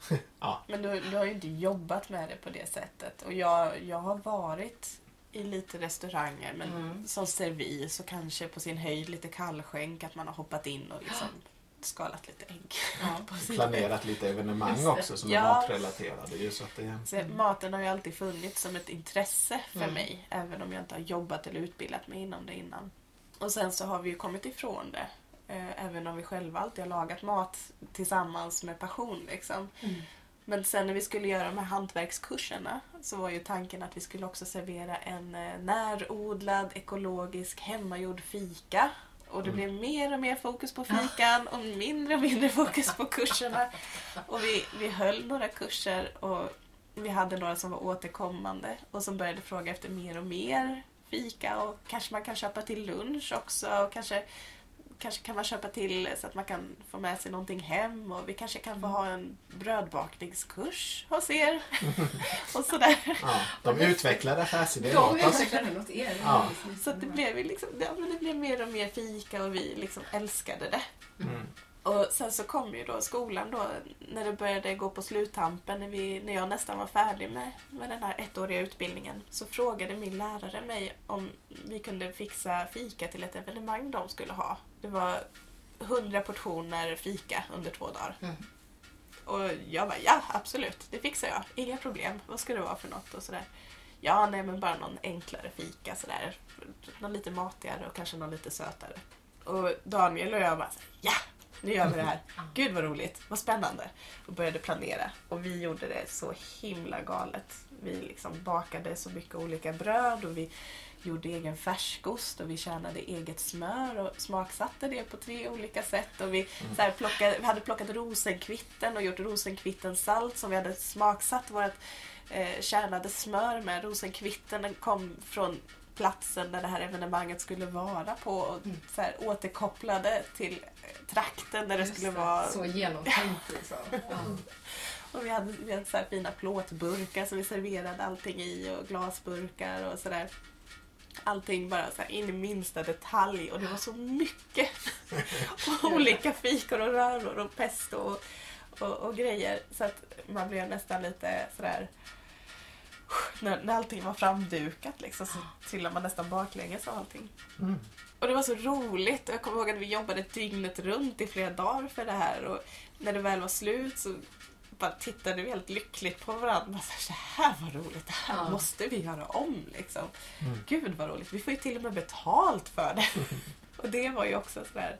Ja, Men du, du har ju inte jobbat med det på det sättet. Och jag, jag har varit i lite restauranger men Mm. som servis och kanske på sin höjd lite kallskänk att man har hoppat in och liksom skalat lite ägg. Ja. planerat lite evenemang också som är Ja. matrelaterade. Just så att det, Så maten har ju alltid funnits som ett intresse för Mm. mig även om jag inte har jobbat eller utbildat mig inom det innan. Och sen så har vi ju kommit ifrån det. Eh, även om vi själva alltid har lagat mat tillsammans med passion. Liksom. Mm. Men sen när vi skulle göra de här hantverkskurserna så var ju tanken att vi skulle också servera en eh, närodlad, ekologisk, hemmagjord fika. Och det Mm. blev mer och mer fokus på fikan och mindre och mindre fokus på kurserna. Och vi, vi höll några kurser och vi hade några som var återkommande och som började fråga efter mer och mer fika och kanske man kan köpa till lunch också och kanske Kanske kan man köpa till så att man kan få med sig någonting hem och vi kanske kan få ha en brödbakningskurs hos er. och sådär. ja, de utvecklade affärsidén De åt oss. utvecklade något er. Ja. Så att det blev, liksom, ja, men det blev mer och mer fika och vi liksom älskade det. Mm. Och sen så kom ju då skolan då när det började gå på sluttampen när, vi, när jag nästan var färdig med, med den här ettåriga utbildningen så frågade min lärare mig om vi kunde fixa fika till ett evenemang de skulle ha. Det var 100 portioner fika under två dagar. Mm. Och jag bara, ja absolut, det fixar jag. Inga problem. Vad ska det vara för något och sådär. Ja, nej men bara någon enklare fika sådär. Någon lite matigare och kanske någon lite sötare. Och Daniel och jag bara, ja! Nu gör vi det här. Gud vad roligt, vad spännande. Och började planera. Och vi gjorde det så himla galet. Vi liksom bakade så mycket olika bröd och vi gjorde egen färskost och vi kärnade eget smör och smaksatte det på tre olika sätt. Och vi, så här, plockade, vi hade plockat rosenkvitten och gjort rosenkvittensalt som vi hade smaksatt vårt eh, kärnade smör med. Rosenkvitten kom från platsen där det här evenemanget skulle vara på och Mm. så här, återkopplade till eh, trakten där det Just skulle det, vara Så genomtänkt liksom. Ja. och vi hade, vi hade så här fina plåtburkar som vi serverade allting i och glasburkar och sådär. Allting bara så in i minsta detalj och det var så mycket olika fikor och röror och pesto och, och, och grejer så att man blev nästan lite sådär när, när allting var framdukat liksom så trillade man nästan baklänges av allting. Mm. Och det var så roligt. Jag kommer ihåg att vi jobbade dygnet runt i flera dagar för det här. Och när det väl var slut så bara tittade vi helt lyckligt på varandra. Så här, Så här var roligt, det här Ja. måste vi göra om. Liksom. Mm. Gud vad roligt, vi får ju till och med betalt för det. och det var ju också sådär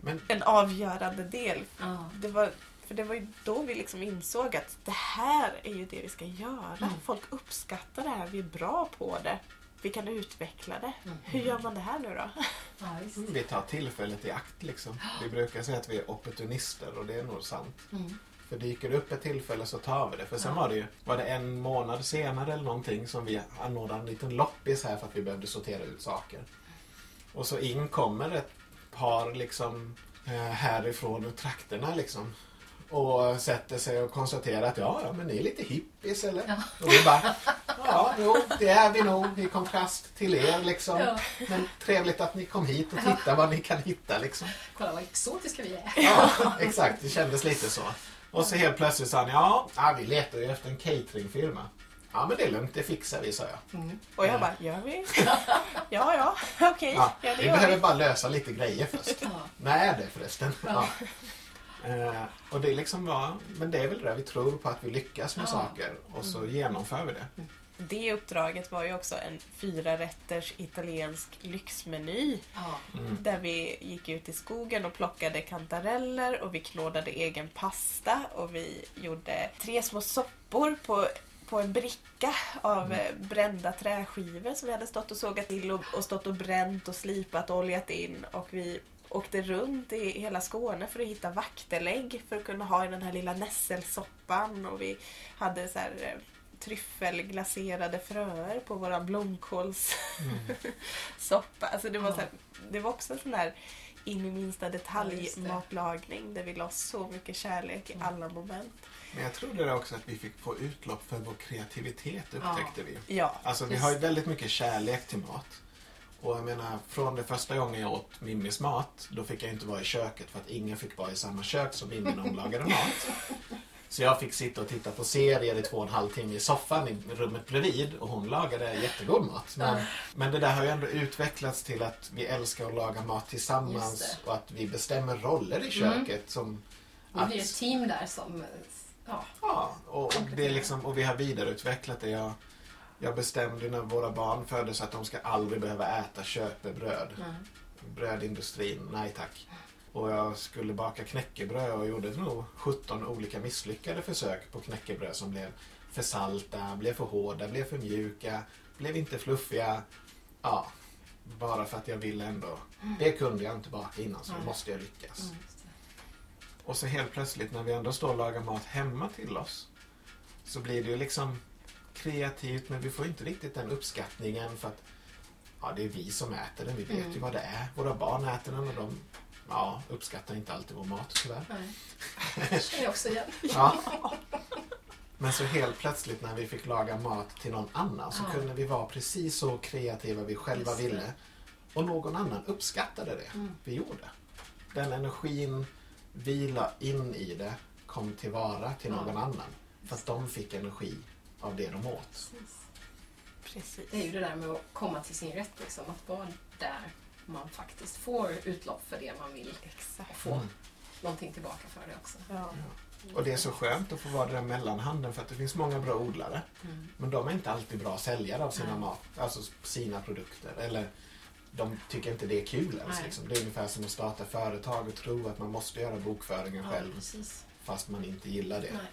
Men en avgörande del. Ja. Det var, för det var ju då vi liksom insåg att det här är ju det vi ska göra. Mm. Folk uppskattar det här, vi är bra på det. Vi kan utveckla det. Mm. Hur gör man det här nu då? Ja, visst. vi tar tillfället i akt liksom. Vi brukar säga att vi är opportunister och det är nog sant. Mm. För dyker det upp ett tillfälle så tar vi det. För sen Ja. var det ju, var det en månad senare eller någonting som vi anordnade en liten loppis här för att vi behövde sortera ut saker. Och så in kommer ett par liksom eh, härifrån ur trakterna liksom. Och sätter sig och konstaterar att ja, ja men ni är lite hippies eller? Ja. Och vi bara, ja, jo, det är vi nog i kontrast till er liksom. Ja. Men trevligt att ni kom hit och titta vad ni kan hitta liksom. Kolla vad exotiska vi är. Ja, exakt. Det kändes lite så. Och så helt plötsligt sa han, ja, ja vi letar ju efter en cateringfirma. Ja, men det är lugnt, det fixar vi, sa jag. Mm. Och jag bara, gör vi? ja, ja, okej. Ja, Ja, det vi behöver vi. bara lösa lite grejer först. Ja. När är det förresten? Ja. Eh, och det liksom var, men det är väl det vi tror på att vi lyckas med Ja. saker och så genomför vi det. Det uppdraget var ju också en fyra rätters italiensk lyxmeny. Ja. Mm. Där vi gick ut i skogen och plockade kantareller och vi knådade egen pasta och vi gjorde tre små soppor på, på en bricka av Mm. eh, brända träskivor som vi hade stått och sågat till och, och stått och bränt och slipat och oljat in. Och vi åkte runt i hela Skåne för att hitta vaktelägg för att kunna ha i den här lilla nässelsoppan. Och vi hade så här eh, tryffelglaserade fröer på våran blomkålssoppa. Alltså det, var Ja. så här, det var också en sån där in i minsta detalj Ja, matlagning där vi la så mycket kärlek i alla moment. Men jag tror det är också att vi fick få utlopp för vår kreativitet upptäckte vi. Ja, Alltså vi har ju väldigt mycket kärlek till mat. Och jag menar, från det första gången jag åt Mimmis mat, då fick jag inte vara i köket för att ingen fick vara i samma kök som Mimmi när hon lagade mat. Så jag fick sitta och titta på serier i två och en halv timme i soffan i rummet bredvid och hon lagade jättegod mat. Men, men det där har ju ändå utvecklats till att vi älskar att laga mat tillsammans och att vi bestämmer roller i köket som Vi blir ett team där som... Ja. Ja, och, och, det är liksom, och vi har vidareutvecklat det. Jag, jag bestämde när våra barn föddes att de ska aldrig behöva äta köpebröd. Mm. Brödindustrin, nej tack. Och jag skulle baka knäckebröd och gjorde nog 17 olika misslyckade försök på knäckebröd som blev för salta, blev för hårda, blev för mjuka, blev inte fluffiga. Ja, bara för att jag ville ändå. Det kunde jag inte baka innan så då Nej. måste jag lyckas. Mm. Och så helt plötsligt när vi ändå står och lagar mat hemma till oss så blir det ju liksom kreativt men vi får inte riktigt den uppskattningen för att ja, det är vi som äter den. Vi vet ju Mm. vad det är. Våra barn äter den och de ja, uppskattar inte alltid vår mat tyvärr. Nej. Känner jag också igen. Ja. Men så helt plötsligt när vi fick laga mat till någon annan så Ja. kunde vi vara precis så kreativa vi själva Just ville. Och någon annan uppskattade det Mm. vi gjorde. Den energin vi la in i det kom tillvara till Ja. någon annan. För att de fick energi av det de åt. Precis. precis. Det är ju det där med att komma till sin rätt, liksom. att vara där man faktiskt får utlopp för det man vill och Exakt. få Mm. någonting tillbaka för det också. Ja. Och det är så skönt att få vara den där mellanhanden för att det finns många bra odlare. Mm. Men de är inte alltid bra säljare av sina Nej. mat, alltså sina produkter. Eller de tycker inte det är kul ens. Liksom. Det är ungefär som att starta företag och tro att man måste göra bokföringen Ja, själv precis. fast man inte gillar det. Nej.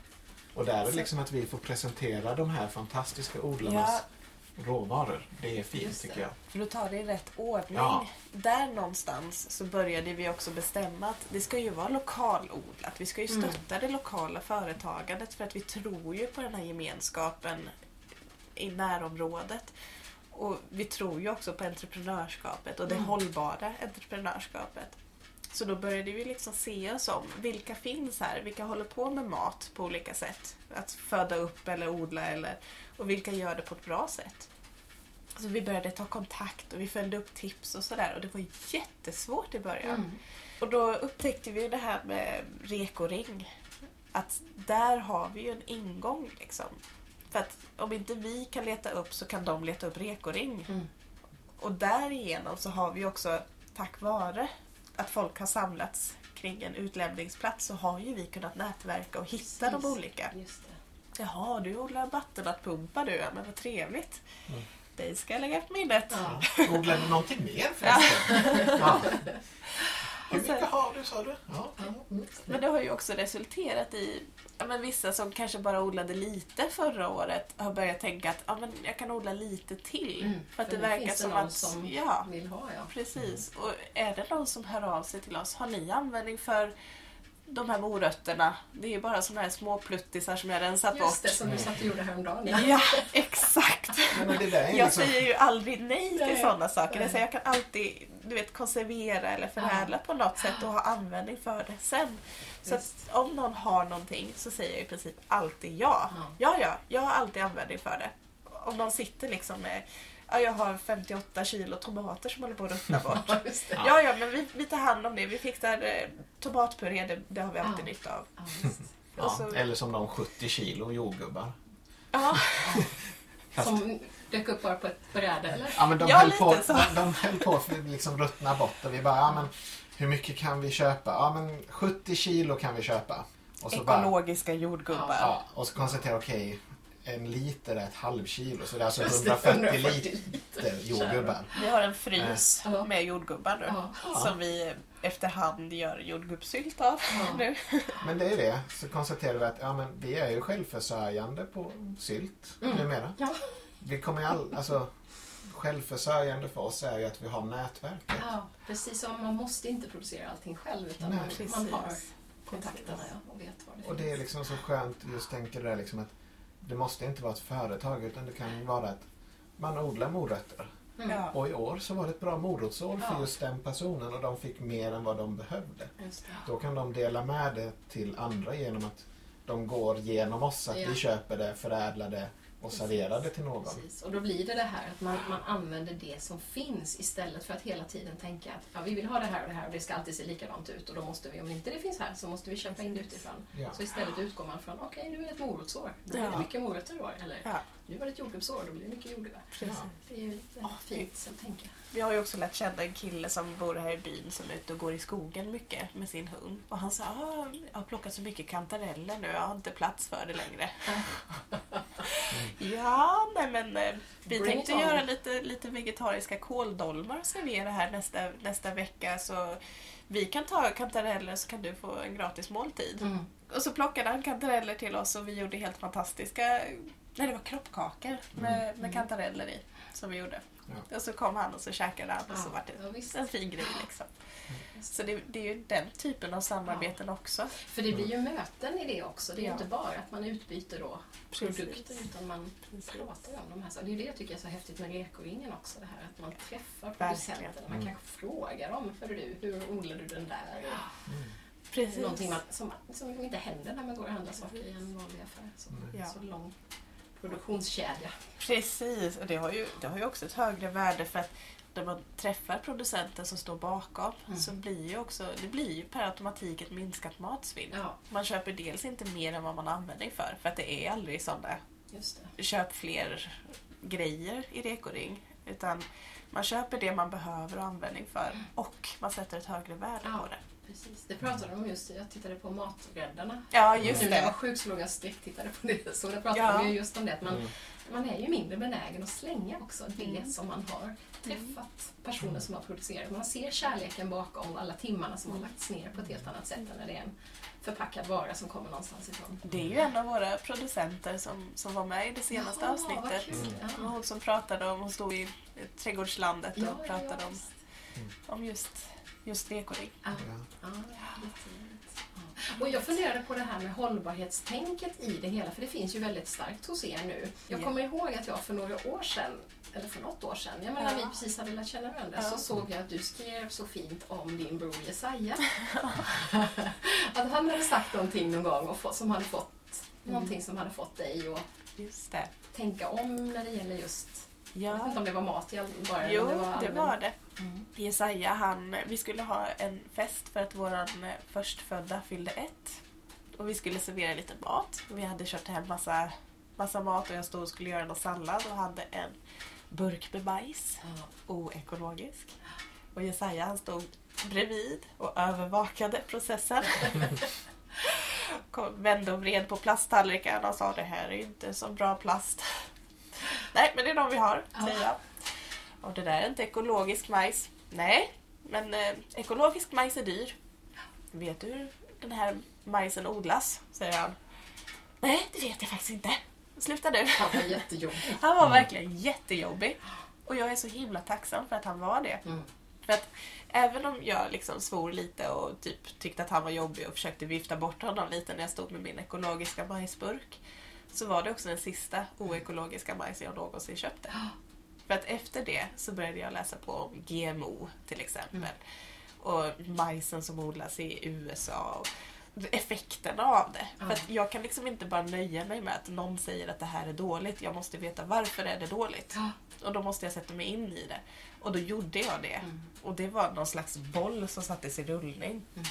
Och där är liksom att vi får presentera de här fantastiska odlarnas råvaror. Det är fint det. tycker jag. För att ta det i rätt ordning. Ja. Där någonstans så började vi också bestämma att det ska ju vara lokalodlat. Vi ska ju Mm. stötta det lokala företagandet för att vi tror ju på den här gemenskapen i närområdet. Och vi tror ju också på entreprenörskapet och det Mm. hållbara entreprenörskapet. Så då började vi liksom se oss om. Vilka finns här? Vilka håller på med mat på olika sätt? Att föda upp eller odla eller... Och vilka gör det på ett bra sätt? Så vi började ta kontakt och vi följde upp tips och sådär och det var jättesvårt i början. Mm. Och då upptäckte vi det här med rekoring. Att där har vi ju en ingång liksom. För att om inte vi kan leta upp så kan de leta upp rekoring. Mm. Och därigenom så har vi också, tack vare att folk har samlats kring en utlämningsplats så har ju vi kunnat nätverka och hitta de Precis. olika. Just det. Jaha, du odlar vattenvattpumpar du, ja, men vad trevligt. Mm. Det ska jag lägga på minnet. Ja. Odlar du någonting mer förresten? Ja. Hur mycket har du sa du? Ja. Mm. Men det har ju också resulterat i ja, men vissa som kanske bara odlade lite förra året har börjat tänka att ja, men jag kan odla lite till. Mm, För att det nu verkar finns det som någon att... som- Ja, Vill ha, ja. precis. Och är det någon som hör av sig till oss, har ni användning för de här morötterna? Det är ju bara såna här små pluttisar som jag rensat Just det, bort. som du satt och gjorde häromdagen. Ja, exakt. Men det där är Jag liksom... säger ju aldrig nej till sådana saker. Nej. Jag, säger, jag kan alltid du vet, konservera eller förädla på något sätt och ha användning för det sen. Så att om någon har någonting så säger jag i princip alltid ja. Ja. Ja, ja, jag har alltid användning för det. Om någon sitter liksom med Ja, jag har 58 kilo tomater som håller på att ruttna bort. Ja. Ja, ja, men vi, vi tar hand om det. Vi fixar eh, tomatpuré, det, det har vi alltid Ja. nytta av. Ja, så- Eller som de 70 kilo jordgubbar. Ja, Fast- Som dök upp bara på ett bräde, eller? Ja, men de, Ja, höll lite på, så. de, de höll på att liksom ruttna bort och vi bara, ja men hur mycket kan vi köpa? Ja, men 70 kilo kan vi köpa. Och så bara, Ekologiska jordgubbar. ja, och så konstatera, okej, en liter är ett halvkilo. Så det är alltså Just det, 140 140 liter jordgubbar. Vi har en frys Ja. med jordgubbar nu. Ja. Som vi efterhand gör jordgubbssylt av Ja. nu. Men det är det. Så konstaterar vi att ja, men vi är ju självförsörjande på sylt Mm. numera. Ja. Vi kommer ju all, alltså, självförsörjande för oss är ju att vi har nätverket. ja, precis som man måste inte producera allting själv utan Nej, man, precis. man har kontakterna ja, och vet vad det Och det är liksom så skönt, just tänker det liksom att det måste inte vara ett företag utan det kan vara att man odlar morötter. Mm. Och i år så var det ett bra morotsår för Ja. just den personen och de fick mer än vad de behövde. Just det. Då kan de dela med det till andra genom att de går genom oss, att Ja. vi köper det, förädlar det och Precis. serverar det till någon. Precis. Och då blir det det här att man, man använder det som finns istället för att hela tiden tänka att ja, vi vill ha det här och det här och det ska alltid se likadant ut och då måste vi, om inte det finns här så måste vi köpa in det utifrån. Ja. Så istället utgår man från okej nu är det ett morotsår, det Ja. mycket morötter i år. Eller Ja. Nu var det ett jordgubbsår, då blir det mycket jordgubbar. Precis. Det är ju ett väldigt fint sätt att tänka. Vi har ju också lärt känna en kille som bor här i byn som är ute och går i skogen mycket med sin hund. Och han sa ah, jag har plockat så mycket kantareller nu, jag har inte plats för det längre. ja, nej men eh, vi Bring tänkte göra lite, lite vegetariska kåldolmar och servera här nästa, nästa vecka. Så vi kan ta kantareller så kan du få en gratis måltid. Mm. Och så plockade han kantareller till oss och vi gjorde helt fantastiska Nej, det var kroppkakor med, med kantareller i som vi gjorde. Ja. Och så kom han och så käkade han och så Ja, var det ja, en fin grej. Liksom. Så det, det är ju den typen av samarbeten också. För det blir ju möten i det också. Det är ju Ja. inte bara att man utbyter då Precis. produkter utan man pratar om de här sakerna. Det är ju det jag tycker är så häftigt med Rekoringen också. Det här att man träffar producenterna. Man Mm. kanske frågar dem. För du, hur odlar du den där? Mm. Precis. Någonting man, som, som inte händer när man går och handlar saker i en vanlig affär. Så, Ja. så lång produktionskedja. Precis, och det har, ju, det har ju också ett högre värde för att när man träffar producenten som står bakom Mm. så blir ju också, det blir ju per automatik ett minskat matsvinn. Ja, Man köper dels inte mer än vad man har användning för, för att det är aldrig sådana köp fler grejer i rekoring. Utan man köper det man behöver och användning för och man sätter ett högre värde Ja. på det. Precis. Det pratade de om just, jag tittade på Maträddarna. Ja, just nu när jag var det. sjuk så låg jag och sträcktittade på det. Så det pratade Ja. de ju just om det. Att man, Mm. man är ju mindre benägen att slänga också det Mm. som man har träffat personer som har producerat. Man ser kärleken bakom alla timmarna som har lagts ner på ett helt annat sätt än när det är en förpackad vara som kommer någonstans ifrån. Det är ju en av våra producenter som, som var med i det senaste Jaha, avsnittet. kul. Mm. Ja. Det var hon som pratade om, hon stod i trädgårdslandet och Ja, ja, pratade ja, om, visst. om just, just rekoring. Ja. Ja. Ja. Ja. Och jag funderade på det här med hållbarhetstänket i det hela, för det finns ju väldigt starkt hos er nu. Jag Ja. kommer ihåg att jag för några år sedan, eller för något år sedan, jag menar Ja. vi precis hade lärt känna varandra, Ja. så såg jag att du skrev så fint om din bror Jesaja. att han hade sagt någonting någon gång och få, som hade fått, någonting som hade fått dig att Just det. tänka om när det gäller just, jag vet Ja. inte om det var mat all- bara, Jo, det var det allmän- var det. Mm. Jesaja, han, vi skulle ha en fest för att våran eh, förstfödda fyllde ett. Och vi skulle servera lite mat. Vi hade kört hem massa, massa mat och jag stod och skulle göra någon sallad och hade en burk med bajs. Ja. Oekologisk. Och Jesaja han stod bredvid och övervakade processen. Kom, vände och vred på plasttallrikarna och sa det här är inte så bra plast. Nej, men det är de vi har, säger jag. Och det där är inte ekologisk majs. Nej, men eh, ekologisk majs är dyr. Vet du hur den här majsen odlas? säger han. Nej, det vet jag faktiskt inte. Sluta nu. Han var jättejobbig. Han var verkligen jättejobbig. Och jag är så himla tacksam för att han var det. Mm. För att även om jag liksom svor lite och typ tyckte att han var jobbig och försökte vifta bort honom lite när jag stod med min ekologiska majsburk. Så var det också den sista oekologiska majsen jag någonsin köpte. För att efter det så började jag läsa på om GMO till exempel. Mm. Och majsen som odlas i USA. Och effekterna av det. Ja. För jag kan liksom inte bara nöja mig med att någon säger att det här är dåligt. Jag måste veta varför är det dåligt. Ja. Och då måste jag sätta mig in i det. Och då gjorde jag det. Mm. Och det var någon slags boll som sattes i rullning. Mm.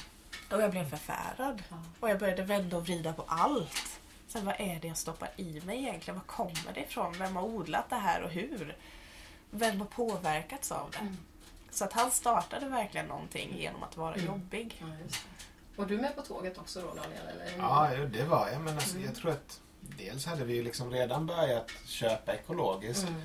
Och jag blev förfärad. Och jag började vända och vrida på allt. Sen vad är det jag stoppar i mig egentligen? Var kommer det ifrån? Vem har odlat det här och hur? Vem har påverkats av det? Mm. Så att han startade verkligen någonting genom att vara Mm. jobbig. Ja, just det. Var du med på tåget också då Daniel? Eller? Ja, jo, det var jag. Men alltså, Mm. jag tror att dels hade vi ju liksom redan börjat köpa ekologiskt. Mm.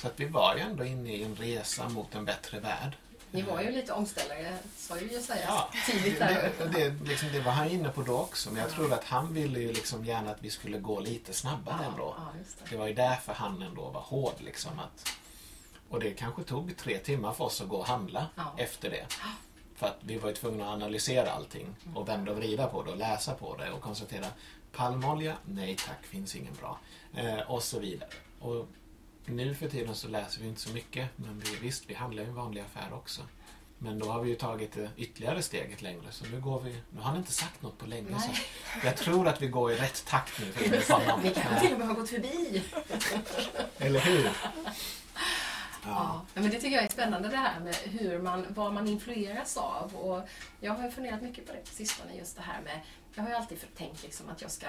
Så att vi var ju ändå inne i en resa mot en bättre värld. Ni var ju lite omställare, sa ju Jesajas Ja, tidigt där. det, det, liksom, det var han inne på då också. Men jag tror att han ville ju liksom gärna att vi skulle gå lite snabbare ändå. Ja, just det. Det var ju därför han ändå var hård. Liksom, att, och det kanske tog tre timmar för oss att gå och handla Ja. efter det. För att vi var ju tvungna att analysera allting och vända och vrida på det och läsa på det och konstatera palmolja, nej tack, finns ingen bra. Eh, och så vidare. Och nu för tiden så läser vi inte så mycket men vi, visst, vi handlar ju i en vanlig affär också. Men då har vi ju tagit det ytterligare steget längre så nu går vi, nu har han inte sagt något på länge Nej. så jag tror att vi går i rätt takt nu för. Vi kanske till och med har gått förbi. Eller hur? Ja. men det tycker jag är spännande det här med hur man, vad man influeras av. Och jag har ju funderat mycket på det på sistone, just det här med, jag har ju alltid tänkt liksom att jag ska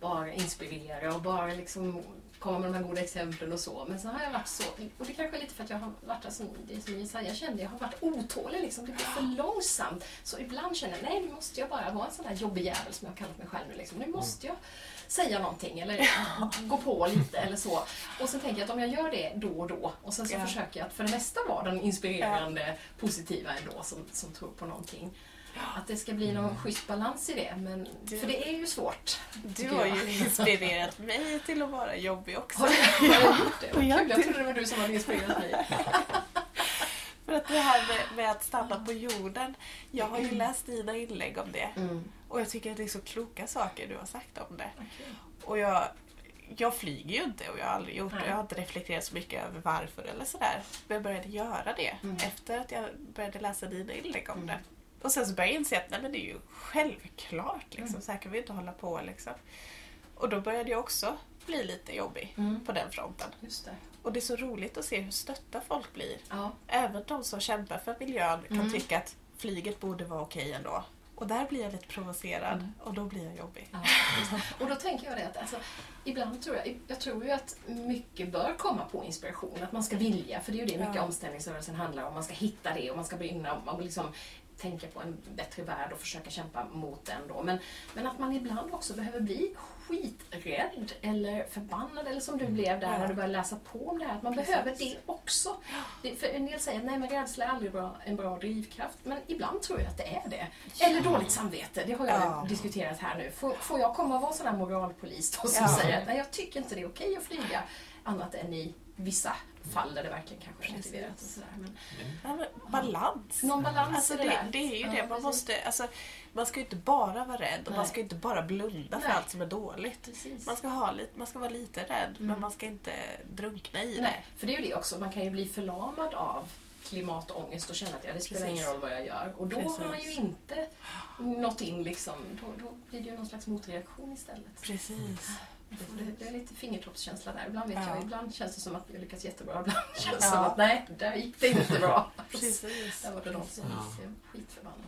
bara inspirera och bara liksom komma med de här goda exemplen och så. Men sen har jag varit så, och det kanske är lite för att jag har varit, alltså, det som Jesaja kände, jag har varit otålig liksom. Det går för långsamt. Så ibland känner jag, nej nu måste jag bara vara en sån där jobbig jävel som jag har kallat mig själv nu liksom. Nu måste jag säga någonting eller gå på lite eller så. Och sen tänker jag att om jag gör det då och då och sen så Ja. försöker jag att för det mesta vara den inspirerande, positiva ändå som, som tror på någonting. Att det ska bli någon schysst balans i det. Men, Du- för det är ju svårt. Du har jag. ju inspirerat mig till att vara jobbig också. Har du, har du gjort det? Vad jag kul, jag trodde det var du som hade inspirerat mig. För att det här med, med att stanna på jorden. Jag har ju läst dina inlägg om det. Mm. Och jag tycker att det är så kloka saker du har sagt om det. Och jag, jag flyger ju inte och jag har aldrig gjort det. Jag har inte reflekterat så mycket över varför eller sådär. Men jag började göra det Mm. efter att jag började läsa dina inlägg om det. Och sen så började jag inse att nej, men det är ju självklart. Liksom. Mm. Så här kan vi inte hålla på. Liksom. Och då började jag också bli lite jobbig Mm. på den fronten. Just det. Och det är så roligt att se hur stötta folk blir. Ja. Även de som kämpar för miljön kan Mm. tycka att flyget borde vara okej ändå. Och där blir jag lite provocerad Mm. och då blir jag jobbig. Ja, och då tänker jag det att alltså, ibland tror jag, jag tror ju att mycket bör komma på inspiration, att man ska vilja, för det är ju det mycket Ja. omställningsrörelsen handlar om. Man ska hitta det och man ska brinna och liksom tänka på en bättre värld och försöka kämpa mot den då. Men, men att man ibland också behöver bli skiträdd eller förbannad eller som du blev där när du började läsa på om det här. Att man Precis. behöver det också. Det, för en del säger att nej men rädsla är aldrig bra, en bra drivkraft. Men ibland tror jag att det är det. Eller dåligt samvete, det har jag Ja. diskuterat här nu. Får, får jag komma och vara sån här moralpolis då som Ja. säger att nej, jag tycker inte det är okej att flyga annat än i vissa fall där det verkligen kanske är motiverat. Och sådär. Men balans. någon balans Alltså det, det, där. är ju det. Man, måste, alltså, man ska ju inte bara vara rädd och man Nej. ska ju inte bara blunda för Nej. allt som är dåligt. Precis. Man ska, ha lite, man ska vara lite rädd men Mm. man ska inte drunkna i Nej, för det är ju det också. Man kan ju bli förlamad av klimatångest och känna att ja, det spelar Precis. ingen roll vad jag gör. Och då har man ju Precis. inte nått in liksom. Då, då blir det ju någon slags motreaktion istället. det. Precis. Det, är lite fingertoppskänsla där. Ibland vet Ja. jag, ibland känns det som att jag lyckas jättebra. Ibland känns det Ja. som att nej, där gick det inte bra. Precis. Där var det någon som Ja. skitförbannad.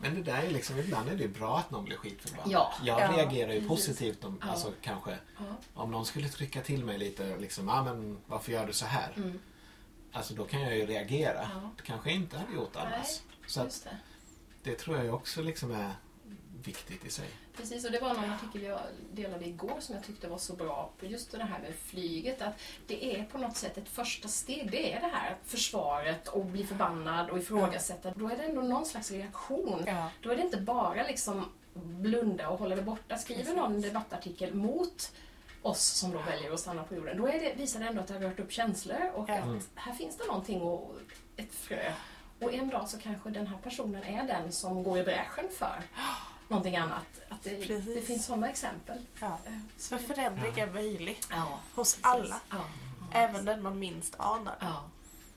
Men det där är liksom, ibland är det bra att någon blir skitförbannad. Ja. Jag Ja, reagerar ju positivt om, Ja. alltså kanske, Ja. om någon skulle trycka till mig lite, liksom, ah, men varför gör du så här? Mm. Alltså då kan jag ju reagera. Ja. Det kanske jag inte hade gjort annars. Så att Just det. det tror jag ju också liksom är viktigt i sig. Precis, och det var någon artikel jag delade igår som jag tyckte var så bra på just det här med flyget. Att det är på något sätt ett första steg. Det är det här försvaret och bli förbannad och ifrågasätta. Då är det ändå någon slags reaktion. Ja. Då är det inte bara liksom blunda och hålla det borta. Skriver Precis. någon en debattartikel mot oss som då väljer att stanna på jorden, då är det, visar det ändå att det har rört upp känslor och Ja. att här finns det någonting och ett frö. Och en dag så kanske den här personen är den som går i bräschen för någonting annat. Att det, Precis. det finns sådana exempel. Ja. Så förändring är möjlig Ja, hos precis. alla. Ja, Även den man minst anar. ja.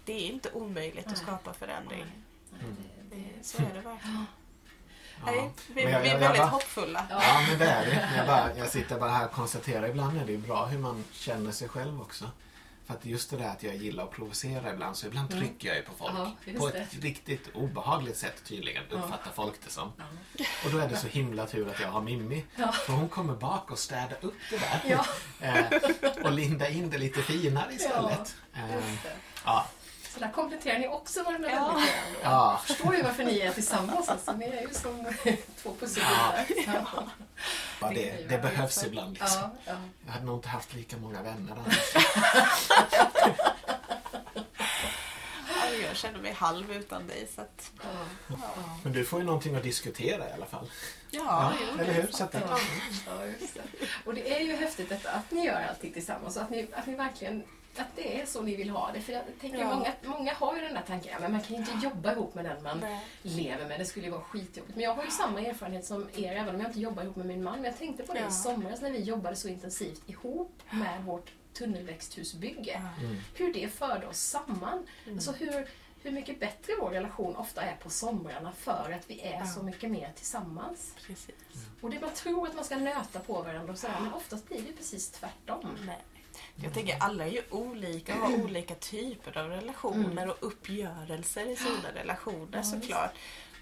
Det är inte omöjligt att Nej. skapa förändring. Nej, nej, Mm. det, Det, det, så är det verkligen. Ja. Nej, vi, jag- vi är jag- jag väldigt bara- hoppfulla. Ja. Men det är det. Jag, bara, jag sitter bara här och konstaterar. Ibland är det bra hur man känner sig själv också. För att just det där att jag gillar att provocera ibland, så ibland Mm. trycker jag ju på folk. Ja, på ett riktigt obehagligt sätt tydligen, Ja. uppfattar folk det som. Ja. Och då är det så himla tur att jag har Mimmi. Ja. För hon kommer bak och städar upp det där. Ja. Eh, och linda in det lite finare istället. Ja, Eh, ja. Så där kompletterar ni också varandra Ja. väldigt väl. Ja. Jag förstår ju varför ni är tillsammans. Alltså, ni är ju som två pusselbitar. Ja. Ja, det, det behövs ibland. Liksom. Ja, ja. Jag hade nog inte haft lika många vänner annars. Ja, Jag känner mig halv utan dig så att... Ja. Ja, Men du får ju någonting att diskutera i alla fall. ja, Ja, eller det är hur? Så att- Ja, det. Och det är ju häftigt detta att ni gör allting tillsammans och att ni, att ni verkligen att det är så ni vill ha det. För jag tänker Ja. många, många har ju den där tanken, ja, men man kan ju inte jobba ihop med den man Nej. lever med. Det skulle ju vara skitjobbigt. Men jag har ju samma erfarenhet som er, även om jag inte jobbar ihop med min man. Men jag tänkte på det Ja. i somras när vi jobbade så intensivt ihop med vårt tunnelväxthusbygge. Mm. Hur det förde oss samman. Mm. Alltså hur, hur mycket bättre vår relation ofta är på somrarna för att vi är Ja. så mycket mer tillsammans. Precis. Och det man tror att man ska nöta på varandra och sådär, men oftast blir det precis tvärtom. Nej. Jag tänker alla är ju olika och har olika typer av relationer Mm. och uppgörelser i sina relationer såklart.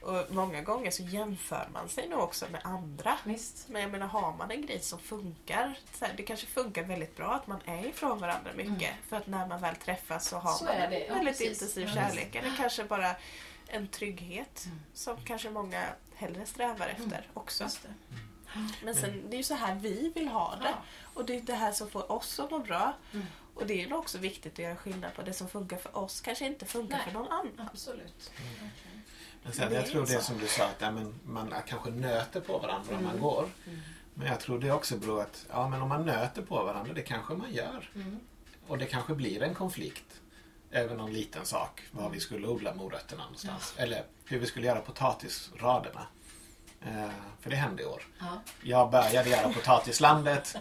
Och många gånger så jämför man sig nog också med andra. Visst? Men jag menar, har man en grej som funkar, så här, det kanske funkar väldigt bra att man är ifrån varandra mycket. För att när man väl träffas så har Mm. Så man en ja, väldigt precis. intensiv Ja, kärlek. Eller kanske bara en trygghet Mm. som kanske många hellre strävar efter också. Men sen, det är ju så här vi vill ha det. Ja. Och det är det här som får oss att må bra. Mm. Och det är ju också viktigt att göra skillnad på det som funkar för oss kanske inte funkar Nej. för någon annan. Absolut. Men sen, jag tror det som du sa, att ja, men man kanske nöter på varandra om man går. Mm. Men jag tror det också beror att ja, men om man nöter på varandra, det kanske man gör. Mm. Och det kanske blir en konflikt över någon liten sak, var vi skulle odla morötterna någonstans. Eller hur vi skulle göra potatisraderna. Eh, för det hände i år. Ja. Jag började göra potatislandet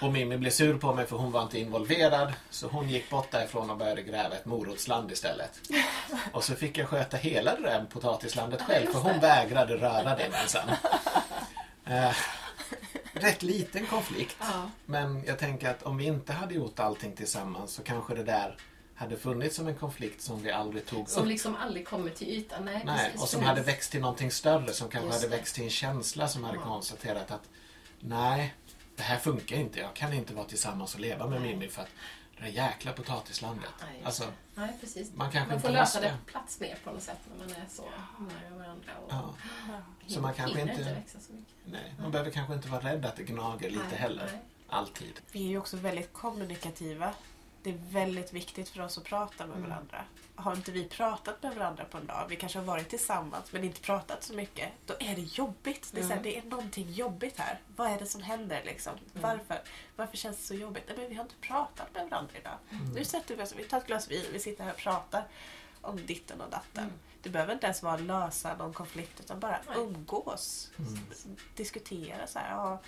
och Mimmi blev sur på mig för hon var inte involverad. Så hon gick bort därifrån och började gräva ett morotsland istället. Och så fick jag sköta hela det där potatislandet själv för hon vägrade röra det minsann. Eh, rätt liten konflikt. Ja. Men jag tänker att om vi inte hade gjort allting tillsammans så kanske det där hade funnits som en konflikt som vi aldrig tog Som upp. liksom aldrig kommer till ytan. Nej, Nej, precis. och som hade växt till någonting större som kanske Just hade växt till en känsla som hade Ja. konstaterat att nej, det här funkar inte. Jag kan inte vara tillsammans och leva med Nej. Mimmi för att det där jäkla potatislandet. Nej, Alltså. Nej, precis. man kanske Man inte får lösa måste. det plats mer på något sätt när man är så nära varandra. Och Ja, så man kanske inte- inte växa så mycket. nej, man behöver kanske inte vara rädd att det gnager lite Nej, heller. nej. Alltid. Vi är ju också väldigt kommunikativa. Det är väldigt viktigt för oss att prata med Mm. varandra. Har inte vi pratat med varandra på en dag, vi kanske har varit tillsammans men inte pratat så mycket, då är det jobbigt. Det är, så här, Mm. det är någonting jobbigt här. Vad är det som händer liksom? Varför? Varför känns det så jobbigt? Nej, men vi har inte pratat med varandra idag. Mm. Nu sätter vi oss, vi tar ett glas vin, vi sitter här och pratar om ditten och datten. Mm. Det behöver inte ens vara lösa någon konflikt utan bara umgås. Mm. Diskutera så här. Ja,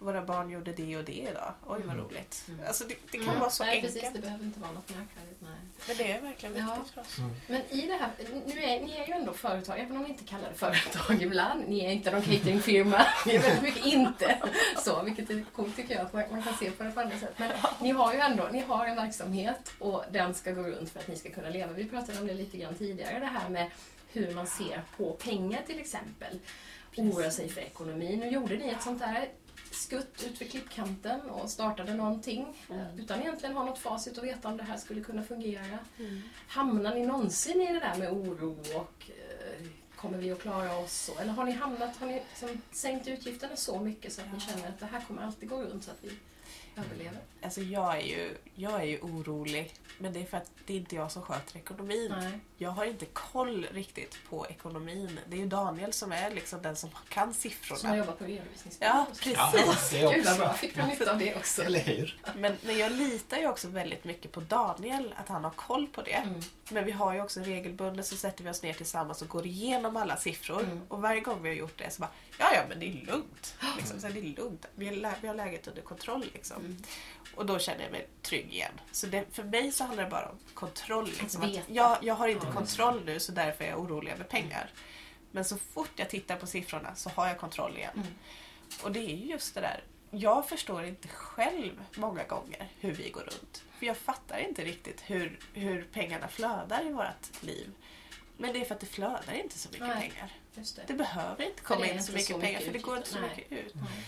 våra barn gjorde det och det idag. Oj vad Mm. roligt. Mm. Alltså det, det kan Mm. vara så nej, enkelt. Precis, det behöver inte vara något märkvärdigt. Nej. Men det är verkligen Ja. viktigt för oss. Mm. Men i det här, nu är, ni är ju ändå företag, även om ni inte kallar det företag ibland. Ni är inte någon cateringfirma. Ni är väldigt mycket inte så, vilket är coolt tycker jag att man, man kan se på det på andra sätt. Men ni har ju ändå ni har en verksamhet och den ska gå runt för att ni ska kunna leva. Vi pratade om det lite grann tidigare, det här med hur man ser på pengar till exempel. Oroar sig för ekonomin. Nu gjorde ni ett sånt där skutt ut för klippkanten och startade någonting Mm. utan egentligen ha något facit och veta om det här skulle kunna fungera. Mm. Hamnar ni någonsin i det där med oro och eh, kommer vi att klara oss? Och, eller har ni hamnat, har ni liksom sänkt utgifterna så mycket så att ni känner att det här kommer alltid gå runt så att vi överlever? Alltså jag är, ju, jag är ju orolig. Men det är för att det är inte jag som sköter ekonomin. Nej. Jag har inte koll riktigt på ekonomin. Det är ju Daniel som är liksom den som kan Som siffrorna. jobbat på redovisningsbyrå. Ja, precis. Ja, det Gud vad bra, fick du nytta av det också? Eller hur? Men, men jag litar ju också väldigt mycket på Daniel, att han har koll på det. Mm. Men vi har ju också regelbundet så sätter vi oss ner tillsammans och går igenom alla siffror. Mm. Och varje gång vi har gjort det så bara, ja ja men det är lugnt. Liksom, så det är lugnt. Vi har, lä- vi har läget under kontroll liksom. Mm. Och då känner jag mig trygg igen. Så det, för mig så handlar det bara om kontroll. Liksom. Att jag, jag har inte kontroll nu så därför är jag orolig över pengar. Men så fort jag tittar på siffrorna så har jag kontroll igen. Mm. Och det är ju just det där. Jag förstår inte själv många gånger hur vi går runt. För jag fattar inte riktigt hur, hur pengarna flödar i vårt liv. Men det är för att det flödar inte så mycket Nej. pengar. Det. Det behöver inte komma in så inte mycket så pengar mycket för det går inte så mycket ut. Nej.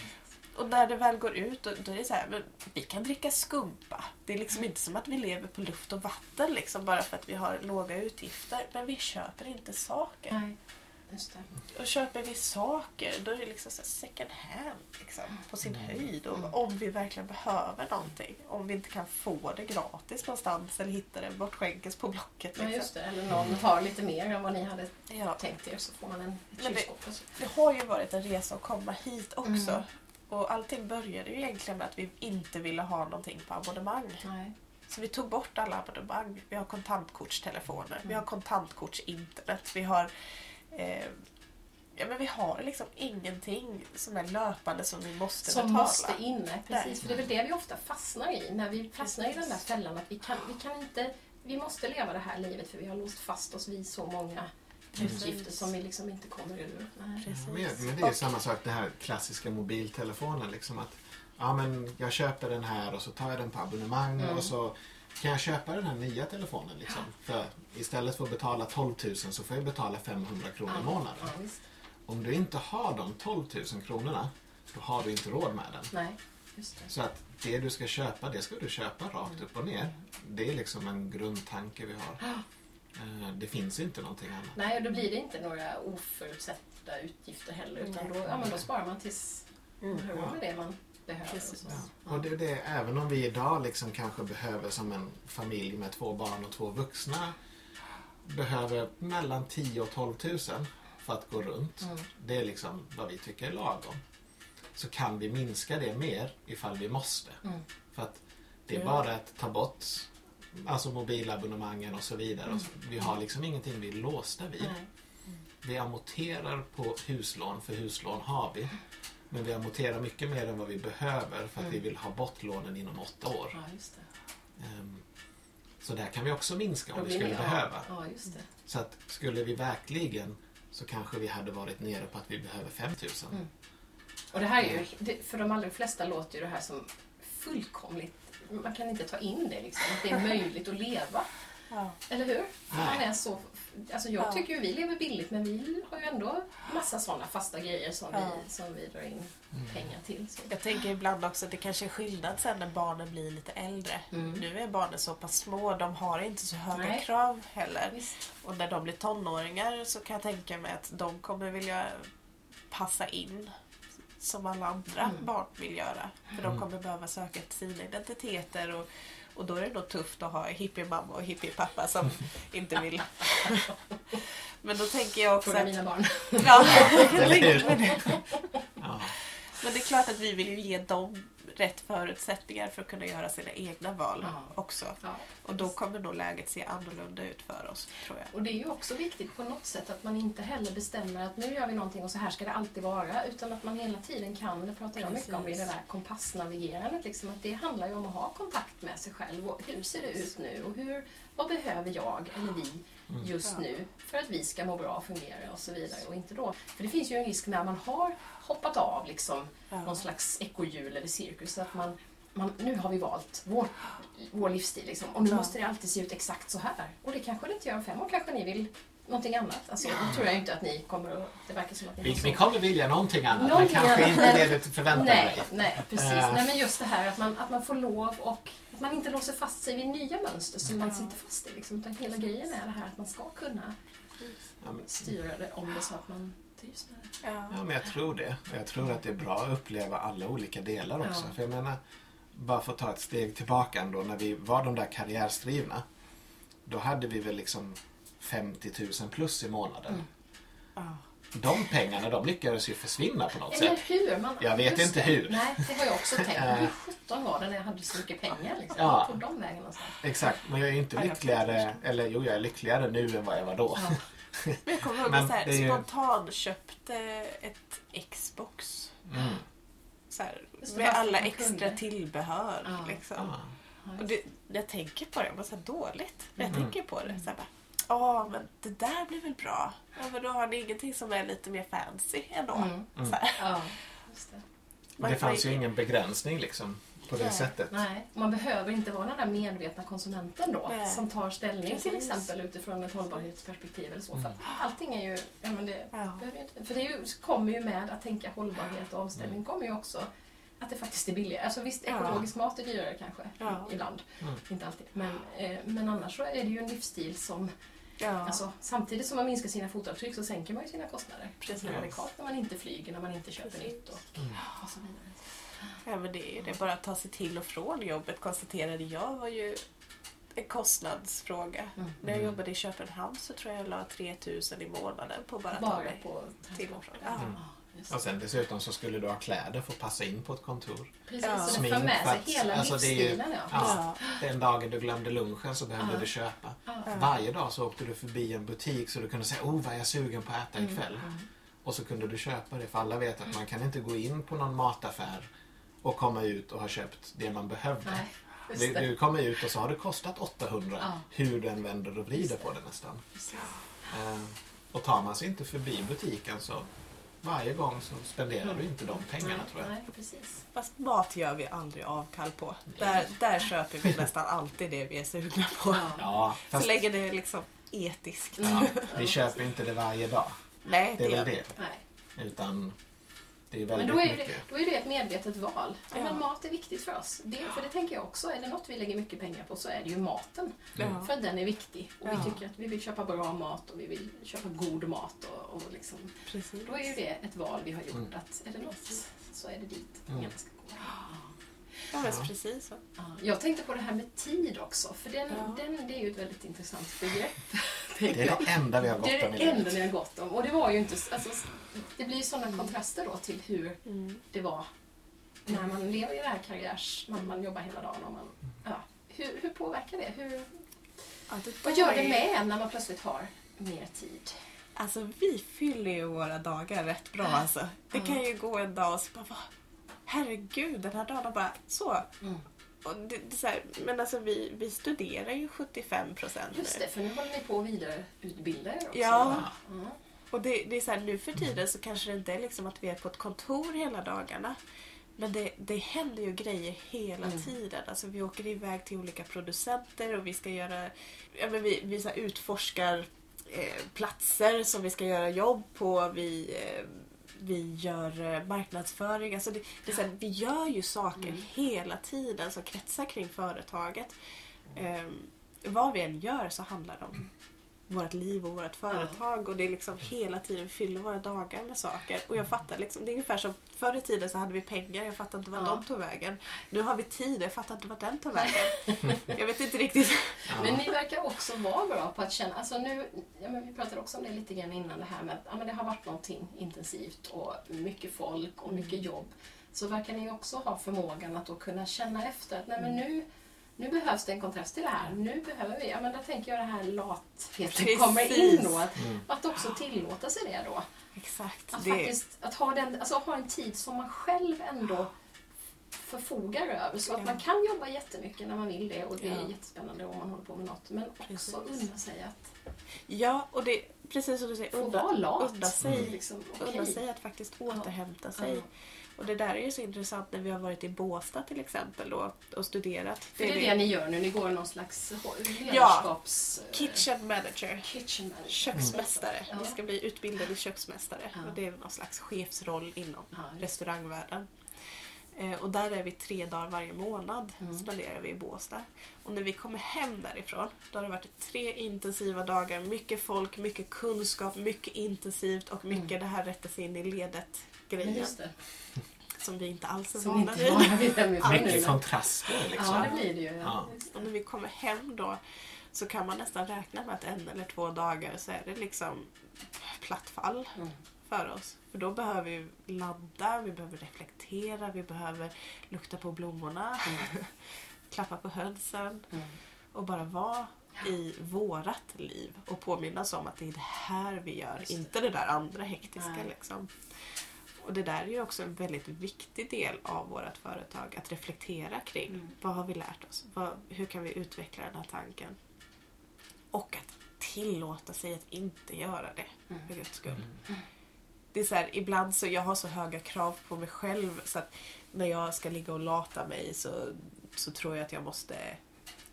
Och när det väl går ut, då, då är det så här, vi kan dricka skumpa. Det är liksom inte som att vi lever på luft och vatten liksom, bara för att vi har låga utgifter. Men vi köper inte saker. Just det. Och köper vi saker, då är det liksom så second hand liksom, på sin Mm. höjd. Och om vi verkligen behöver någonting. Om vi inte kan få det gratis någonstans eller hitta det bortskänkes på Blocket. Ja, Liksom. just det. Eller någon har lite mer än vad ni hade Ja. tänkt er så får man en, ett det- kylskåp. så. Det har ju varit en resa att komma hit också. Mm. Och allting började ju egentligen med att vi inte ville ha någonting på abonnemang. Nej. Så vi tog bort alla abonnemang. Vi har kontantkortstelefoner, vi Mm. har kontantkortsinternet, vi har eh, Ja men vi har liksom ingenting som är löpande som vi måste Som betala. måste in, precis. För det är väl det vi ofta fastnar i. När vi fastnar i den där fällan att vi kan, vi kan inte... Vi måste leva det här livet för vi har låst fast oss vid så många utgifter som vi liksom inte kommer ur. Precis. Men, men det är ju samma sak, den här klassiska mobiltelefonen. Liksom att, ja, men jag köper den här och så tar jag den på abonnemang Mm. och så kan jag köpa den här nya telefonen. Liksom. För istället för att betala 12 000 så får jag betala 500 kronor i månaden. Om du inte har de 12 000 kronorna, då har du inte råd med den. Nej, just det. Så att det du ska köpa, det ska du köpa rakt upp och ner. Det är liksom en grundtanke vi har. Eh, Det finns inte någonting annat. Nej, och då blir det inte några oförutsedda utgifter heller. Utan då, ja, men då sparar man tills man har råd med det man behöver. och Precis. Ja. Och det är det, även om vi idag liksom kanske behöver som en familj med två barn och två vuxna behöver mellan 10 och 12 000 för att gå runt. Mm. Det är liksom vad vi tycker är lagom. Så kan vi minska det mer ifall vi måste. Mm. För att det är Ja. bara att ta bort alltså mobilabonnemangen och så vidare. Och så- Vi har liksom ingenting vi är låsta vid. Nej. Vi amorterar på huslån, för huslån har vi. Men vi amorterar mycket mer än vad vi behöver för att vi vill ha bort lånen inom åtta år. Ja, just det. Ehm, Så där kan vi också minska om Då vi skulle det- behöva. Ja, just det. Så att skulle vi verkligen så kanske vi hade varit nere på att vi behöver 5000. Mm. Och det här är ju, det, för de allra flesta låter ju det här som fullkomligt, man kan inte ta in det liksom, att det är möjligt att leva. Ja. Eller hur? Man är så, alltså jag Ja. tycker ju vi lever billigt men vi har ju ändå massa sådana fasta grejer som, Ja. vi, som vi drar in Mm. pengar till. Så. Jag tänker ibland också att det kanske är skillnad sen när barnen blir lite äldre. Mm. Nu är barnen så pass små, de har inte så höga Nej. krav heller. Visst. Och när de blir tonåringar så kan jag tänka mig att de kommer vilja passa in som alla andra Mm. barn vill göra. För de Mm. kommer behöva söka efter sina identiteter och, och då är det nog tufft att ha hippiemamma och hippiepappa som inte vill. Men då tänker jag också Fråga att... mina barn. Ja, jag kan tänka mig det. Men det är klart att vi vill ju ge dem rätt förutsättningar för att kunna göra sina egna val Ja. också. Ja. Och då kommer nog läget se annorlunda ut för oss, tror jag. Och det är ju också viktigt på något sätt att man inte heller bestämmer att nu gör vi någonting och så här ska det alltid vara. Utan att man hela tiden kan, det pratar jag mycket om i det där kompassnavigerandet, liksom, att det handlar ju om att ha kontakt med sig själv. Och hur ser det ut nu? Och hur, vad behöver jag eller vi just Ja. nu för att vi ska må bra och fungera och så vidare. Och inte då. För det finns ju en risk när man har hoppat av liksom, Ja. någon slags ekorrhjul eller cirkus. Att man, man, nu har vi valt vår, vår livsstil liksom, och nu Ja. måste det alltid se ut exakt så här. Och det kanske det inte gör om fem år. Kanske ni vill någonting annat. Alltså, Nu tror jag inte att ni kommer att... Det verkar som att ni Vi, vi kommer vilja någonting annat, Någonting men kanske annat. inte det du förväntar Nej, dig. nej, precis. Eh. Nej, men just det här att man, att man får lov och man inte låser fast sig vid nya mönster som man sitter fast i. Liksom, utan hela grejen är det här att man ska kunna Ja, men, styra det om det så att man trivs med det. Ja. ja, men jag tror det. Och Jag tror att det är bra att uppleva alla olika delar också. Ja. För jag menar, bara för att ta ett steg tillbaka ändå, när vi var de där karriärstrivna, då hade vi väl liksom 50 000 plus i månaden. Mm. De pengarna, de lyckades ju försvinna på något Eller sätt. hur? Man, Jag vet inte det. hur. Nej, det har jag också tänkt. Eh. Hur sjutton var det när jag hade så mycket pengar? Liksom? Ja. Tog de vägen någonstans? Exakt, men jag är ju inte Ja, jag lyckligare, eller jo, jag är lyckligare nu än vad jag var då. Ja. Men jag kommer ihåg Men att är ju- spontanköpte ett Xbox. Mm. Så här, med alla extra kunde. tillbehör. Ja. Liksom. Och det, jag tänker på det, jag var så här dåligt. Jag Mm. tänker på det. Så här bara, Ja, men det där blir väl bra. Ja, men då har ni ingenting som är lite mer fancy ändå. Mm. Mm. Så här. Ja, just det. Man- Det fanns ju ingen begränsning liksom på det Nej. sättet. Nej, man behöver inte vara den där medvetna konsumenten då Nej. som tar ställning till exempel utifrån ett hållbarhetsperspektiv eller så. För att allting är ju, ja, men det Ja. inte, för det ju, kommer ju med att tänka hållbarhet och omställning kommer ju också att det faktiskt är billigare. Alltså visst, Ja. ekologisk mat är dyrare kanske Ja. ibland. Mm. Inte alltid. Men, eh, men annars så är det ju en livsstil som, Ja, alltså, samtidigt som man minskar sina fotavtryck så sänker man ju sina kostnader. Precis. Det är radikalt när man inte flyger, när man inte köper Precis. nytt och, Mm. och så vidare. ja, men det är det. Bara att ta sig till och från jobbet konstaterade jag var ju en kostnadsfråga. Mm. När jag Mm. jobbade i Köpenhamn så tror jag jag la 3000 i månaden på bara att ta mig. på till och från. Ja. Mm. Just Och sen dessutom så skulle du ha kläder för att passa in på ett kontor. Precis, Ja. så det Smink för med sig hela alltså, är livsstilen. Ja. Ja. Den dagen du glömde lunchen så behövde Ja. du köpa. Ja. Varje dag så åkte du förbi en butik så du kunde säga oh vad är jag sugen på att äta ikväll. Mm. Och så kunde du köpa det för alla vet att man kan inte gå in på någon mataffär och komma ut och ha köpt det man behövde. Nej, Du, du kommer ut och så har det kostat 800 Ja. hur du än vänder och vrider på det nästan. Precis. Eh, och tar man sig inte förbi butiken så varje gång så spenderar du inte de pengarna Nej, tror jag. Nej, precis. Fast mat gör vi aldrig avkall på. Där, där köper vi nästan alltid det vi är sugna på. Ja. Fast Så länge det är liksom etiskt. Ja, vi köper inte det varje dag. Nej, Det är gör väl det. Nej. Utan det är Men väldigt då är, det, mycket. då är det ett medvetet val. Ja. Men mat är viktigt för oss. Det, för det tänker jag också. Är det något vi lägger mycket pengar på så är det ju maten. Ja. För att den är viktig. Och Ja. vi tycker att vi vill köpa bra mat och vi vill köpa god mat. Och, och liksom, Precis. då är ju det ett val vi har gjort. Mm. Att är det något så är det dit Mm. pengarna ska gå. Ja, men Ja. precis så. Ja, Jag tänkte på det här med tid också. För den, Ja. den, det är ju ett väldigt intressant begrepp. Det är det enda vi har Det gått är om i det enda ni har gått om. Och det var ju inte... Alltså, det blir ju sådana kontraster då till hur Mm. det var när man lever i det här karriärs... Man, man jobbar hela dagen och man... Ja, hur, hur påverkar det? Hur, Ja, det vad gör det med en när man plötsligt har mer tid? Alltså vi fyller ju våra dagar rätt bra alltså. Det kan ju gå en dag och så bara, "Va? herregud den här dagen bara så. Mm. Och det, det så här, men alltså vi, vi studerar ju 75 procent Just nu. det, för nu håller ni på att vidareutbilda er också. Ja. Ja. Och det, det är så här, nu för tiden så kanske det inte är liksom att vi är på ett kontor hela dagarna. Men det, det händer ju grejer hela Mm. tiden. Alltså vi åker iväg till olika producenter och vi ska göra... Ja, men vi vi så här, utforskar eh, platser som vi ska göra jobb på. Vi, eh, vi gör eh, marknadsföring. Alltså det, det är så här, vi gör ju saker Mm. hela tiden som kretsar kring företaget. Eh, vad vi än gör så handlar det om vårt liv och vårt företag och det är liksom hela tiden fyller våra dagar med saker. Och jag fattar liksom, det är ungefär som förr i tiden så hade vi pengar, jag fattar inte vad Ja. de tog vägen. Nu har vi tid, jag fattar inte vad den tog vägen. jag vet inte riktigt. Men ni verkar också vara bra på att känna, alltså nu, ja, men vi pratade också om det lite grann innan det här med att ja, men det har varit någonting intensivt och mycket folk och mycket jobb. Så verkar ni också ha förmågan att då kunna känna efter att nej men nu, nu behövs det en kontrast till det här. Nu behöver vi, ja men där tänker jag det här latheten Precis. kommer in då. Att, Mm. att också tillåta sig det då. Exakt. Att Det, faktiskt att ha, den, alltså ha en tid som man själv ändå förfogar över. Så att Ja. man kan jobba jättemycket när man vill det och det är jättespännande om man håller på med något. Men också Precis. unna sig att ja, och det precis som du säger, unna, unna sig. Liksom, Unna okej. sig att faktiskt återhämta sig. Ja. Och det där är ju så intressant när vi har varit i Båstad till exempel då, och studerat. För det är vi- det ni gör nu, ni går någon slags ledarskaps... eh, Kitchen manager. kitchen manager. Köksmästare. Ja. Vi ska bli utbildade köksmästare. Ja. Och det är någon slags chefsroll inom Ja, det. restaurangvärlden. Eh, och där är vi tre dagar varje månad Mm. spenderar vi i Båstad. Och när vi kommer hem därifrån då har det varit tre intensiva dagar. Mycket folk, mycket kunskap, mycket intensivt och mycket Mm. det här rätta sig in i ledet Men grejen. just det, Som vi inte alls är vana vid. Mycket kontraster liksom. Ja, det blir det ju. Ja. Och när vi kommer hem då så kan man nästan räkna med att en eller två dagar så är det liksom platt fall Mm. För oss. För då behöver vi ladda, vi behöver reflektera, vi behöver lukta på blommorna, klappa på hönsen Mm. och bara vara i vårat liv och påminnas om att det är det här vi gör, Just det. inte det där andra hektiska. Nej. Liksom. Och det där är ju också en väldigt viktig del av vårt företag, att reflektera kring Mm. vad har vi lärt oss? Vad, hur kan vi utveckla den här tanken? Och att tillåta sig att inte göra det, Mm. för guds skull. Mm. Det är så här, ibland så jag har så höga krav på mig själv så att när jag ska ligga och lata mig så, så tror jag att jag måste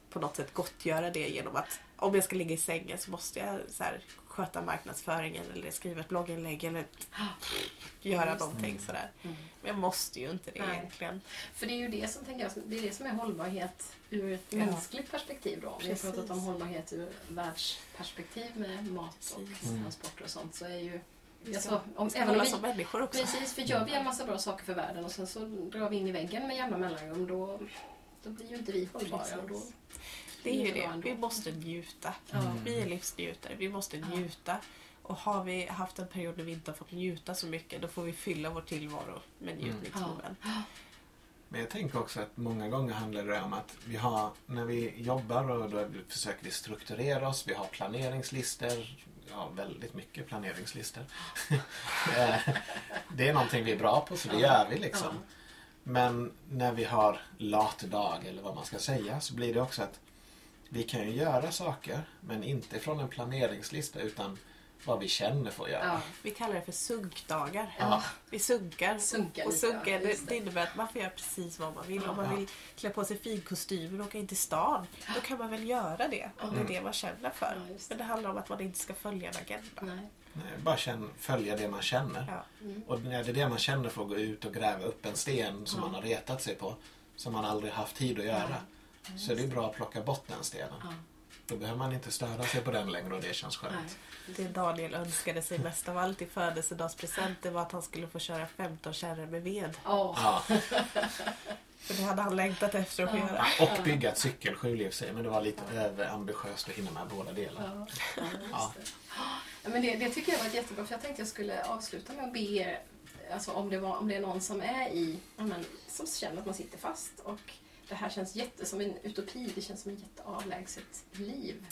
på något sätt gottgöra det genom att om jag ska ligga i sängen så måste jag så här, sköta marknadsföringen eller skriva ett blogginlägg eller göra Just det. någonting sådär. Mm. Men jag måste ju inte det Nej. egentligen. För det är ju det som, tänker jag, det är det som är hållbarhet ur ett Ja. mänskligt perspektiv. Då. Om vi har pratat om hållbarhet ur världsperspektiv med mat och. Mm. transporter och sånt så är ju... Alltså, om, även om vi, som människor också. precis, för gör vi en massa bra saker för världen och sen så drar vi in i väggen med jämna mellanrum då, då blir ju inte vi hållbara. Och då, Det är ju det. ändå. Vi måste njuta. Mm. Vi är livsnjutare. Vi måste njuta. Och har vi haft en period när vi inte har fått njuta så mycket då får vi fylla vår tillvaro med Mm. njutningsmoment. Men jag tänker också att många gånger handlar det om att vi har, när vi jobbar och då försöker vi strukturera oss, vi har planeringslistor, ja väldigt mycket planeringslistor. Eh, det är någonting vi är bra på så det gör vi liksom. Men när vi har lat dag eller vad man ska säga så blir det också att vi kan ju göra saker men inte från en planeringslista utan vad vi känner för att göra. Ja. Vi kallar det för sunkdagar. Ja. Vi sunkar. Sunkar och ja, det, det innebär att man får göra precis vad man vill. Om man vill klä på sig finkostymen och åka in till stan, då kan man väl göra det. Om det är det man känner för. Det. Men det handlar om att man inte ska följa en agenda. Nej. Nej, Bara känn, följa det man känner. Ja. Mm. Och när det är det man känner för att gå ut och gräva upp en sten som Ja. man har retat sig på, som man aldrig haft tid att göra, så är det bra att plocka bort den stenen. Ja. Då behöver man inte störa sig på den längre och det känns skönt. Nej. Det Daniel önskade sig mest av allt i födelsedagspresent det var att han skulle få köra 15 kärror med ved. Åh. Ja. För det hade han längtat efter att få Ja. göra. Och bygga ett cykelskjul i och för sig, men det var lite överambitiöst att hinna med båda delarna. Ja, ja, Ja. det. Ja, men det, det tycker jag var jättebra för jag tänkte jag skulle avsluta med att be er, alltså om det, var, om det är någon som är i, ja, men, som känner att man sitter fast och det här känns jätte, som en utopi, det känns som ett jätteavlägset liv.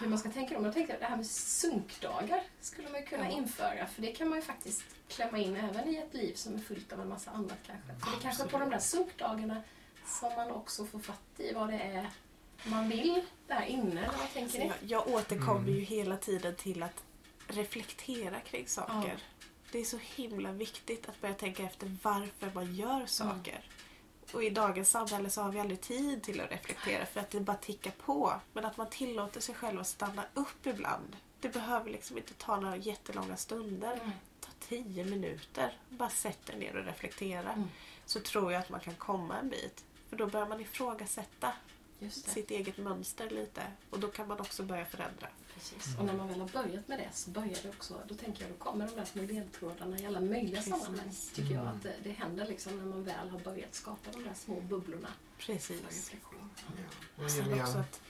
Hur man ska tänka om. Jag tänkte att det här med sunkdagar skulle man ju kunna Ja. införa för det kan man ju faktiskt klämma in även i ett liv som är fullt av en massa annat kanske. För det är kanske på de där sunkdagarna som man också får fatt i vad det är man vill där inne. Eller vad tänker ni? jag, jag återkommer Mm. ju hela tiden till att reflektera kring saker. Det är så himla viktigt att börja tänka efter varför man gör saker. Och i dagens samhälle så har vi aldrig tid till att reflektera för att det bara tickar på. Men att man tillåter sig själv att stanna upp ibland. Det behöver liksom inte ta några jättelånga stunder. Mm. Ta tio minuter. Bara sätt dig ner och reflektera. Mm. Så tror jag att man kan komma en bit. För då börjar man ifrågasätta sitt eget mönster lite. Och då kan man också börja förändra. Precis. Och när man väl har börjat med det så börjar det också, då tänker jag, då kommer de där små ledtrådarna i alla möjliga Precis. sammanhang. Tycker jag Mm. att det, det händer liksom när man väl har börjat skapa de där små bubblorna Precis. Ja. Och sen också att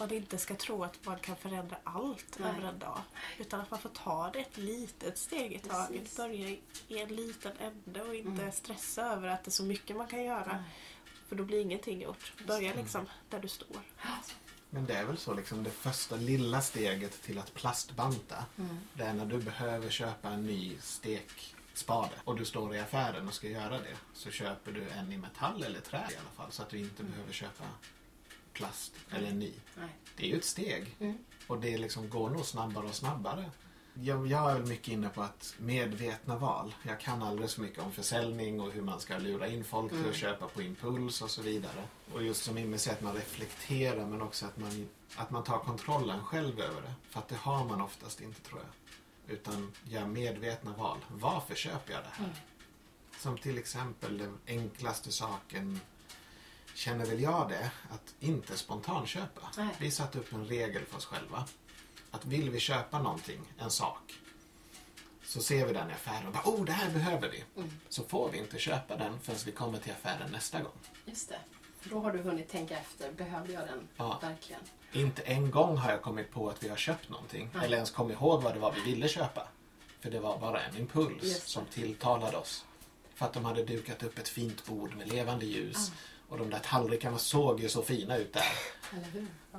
man inte ska tro att man kan förändra allt Nej. över en dag. Utan att man får ta det ett litet steg i taget. Precis. Börja i en liten ände och inte Mm. stressa över att det är så mycket man kan göra. För då blir ingenting gjort. Börja liksom där du står. Men det är väl så liksom det första lilla steget till att plastbanta. Mm. Det är när du behöver köpa en ny stekspade och du står i affären och ska göra det. Så köper du en i metall eller trä i alla fall så att du inte behöver köpa plast eller ny. Nej. Det är ju ett steg. Mm. Och det liksom går nog snabbare och snabbare. Jag, jag är väl mycket inne på att medvetna val. Jag kan alldeles för mycket om försäljning och hur man ska lura in folk till Mm. att köpa på impuls och så vidare. Och just som Immi säger, att man reflekterar men också att man, att man tar kontrollen själv över det. För att det har man oftast inte tror jag. Utan gör medvetna val. Varför köper jag det här? Mm. Som till exempel den enklaste saken känner väl jag det, att inte spontanköpa. Nej. Vi satte upp en regel för oss själva. Att vill vi köpa någonting, en sak, så ser vi den i affären och bara oh, det här behöver vi. Mm. Så får vi inte köpa den förrän vi kommer till affären nästa gång. Just det. Då har du hunnit tänka efter, behöver jag den Ja. verkligen? Inte en gång har jag kommit på att vi har köpt någonting. Nej. Eller ens kommit ihåg vad det var vi ville köpa. För det var bara en impuls som tilltalade oss. För att de hade dukat upp ett fint bord med levande ljus. Och de där tallrikarna såg ju så fina ut där. Eller hur? Ja.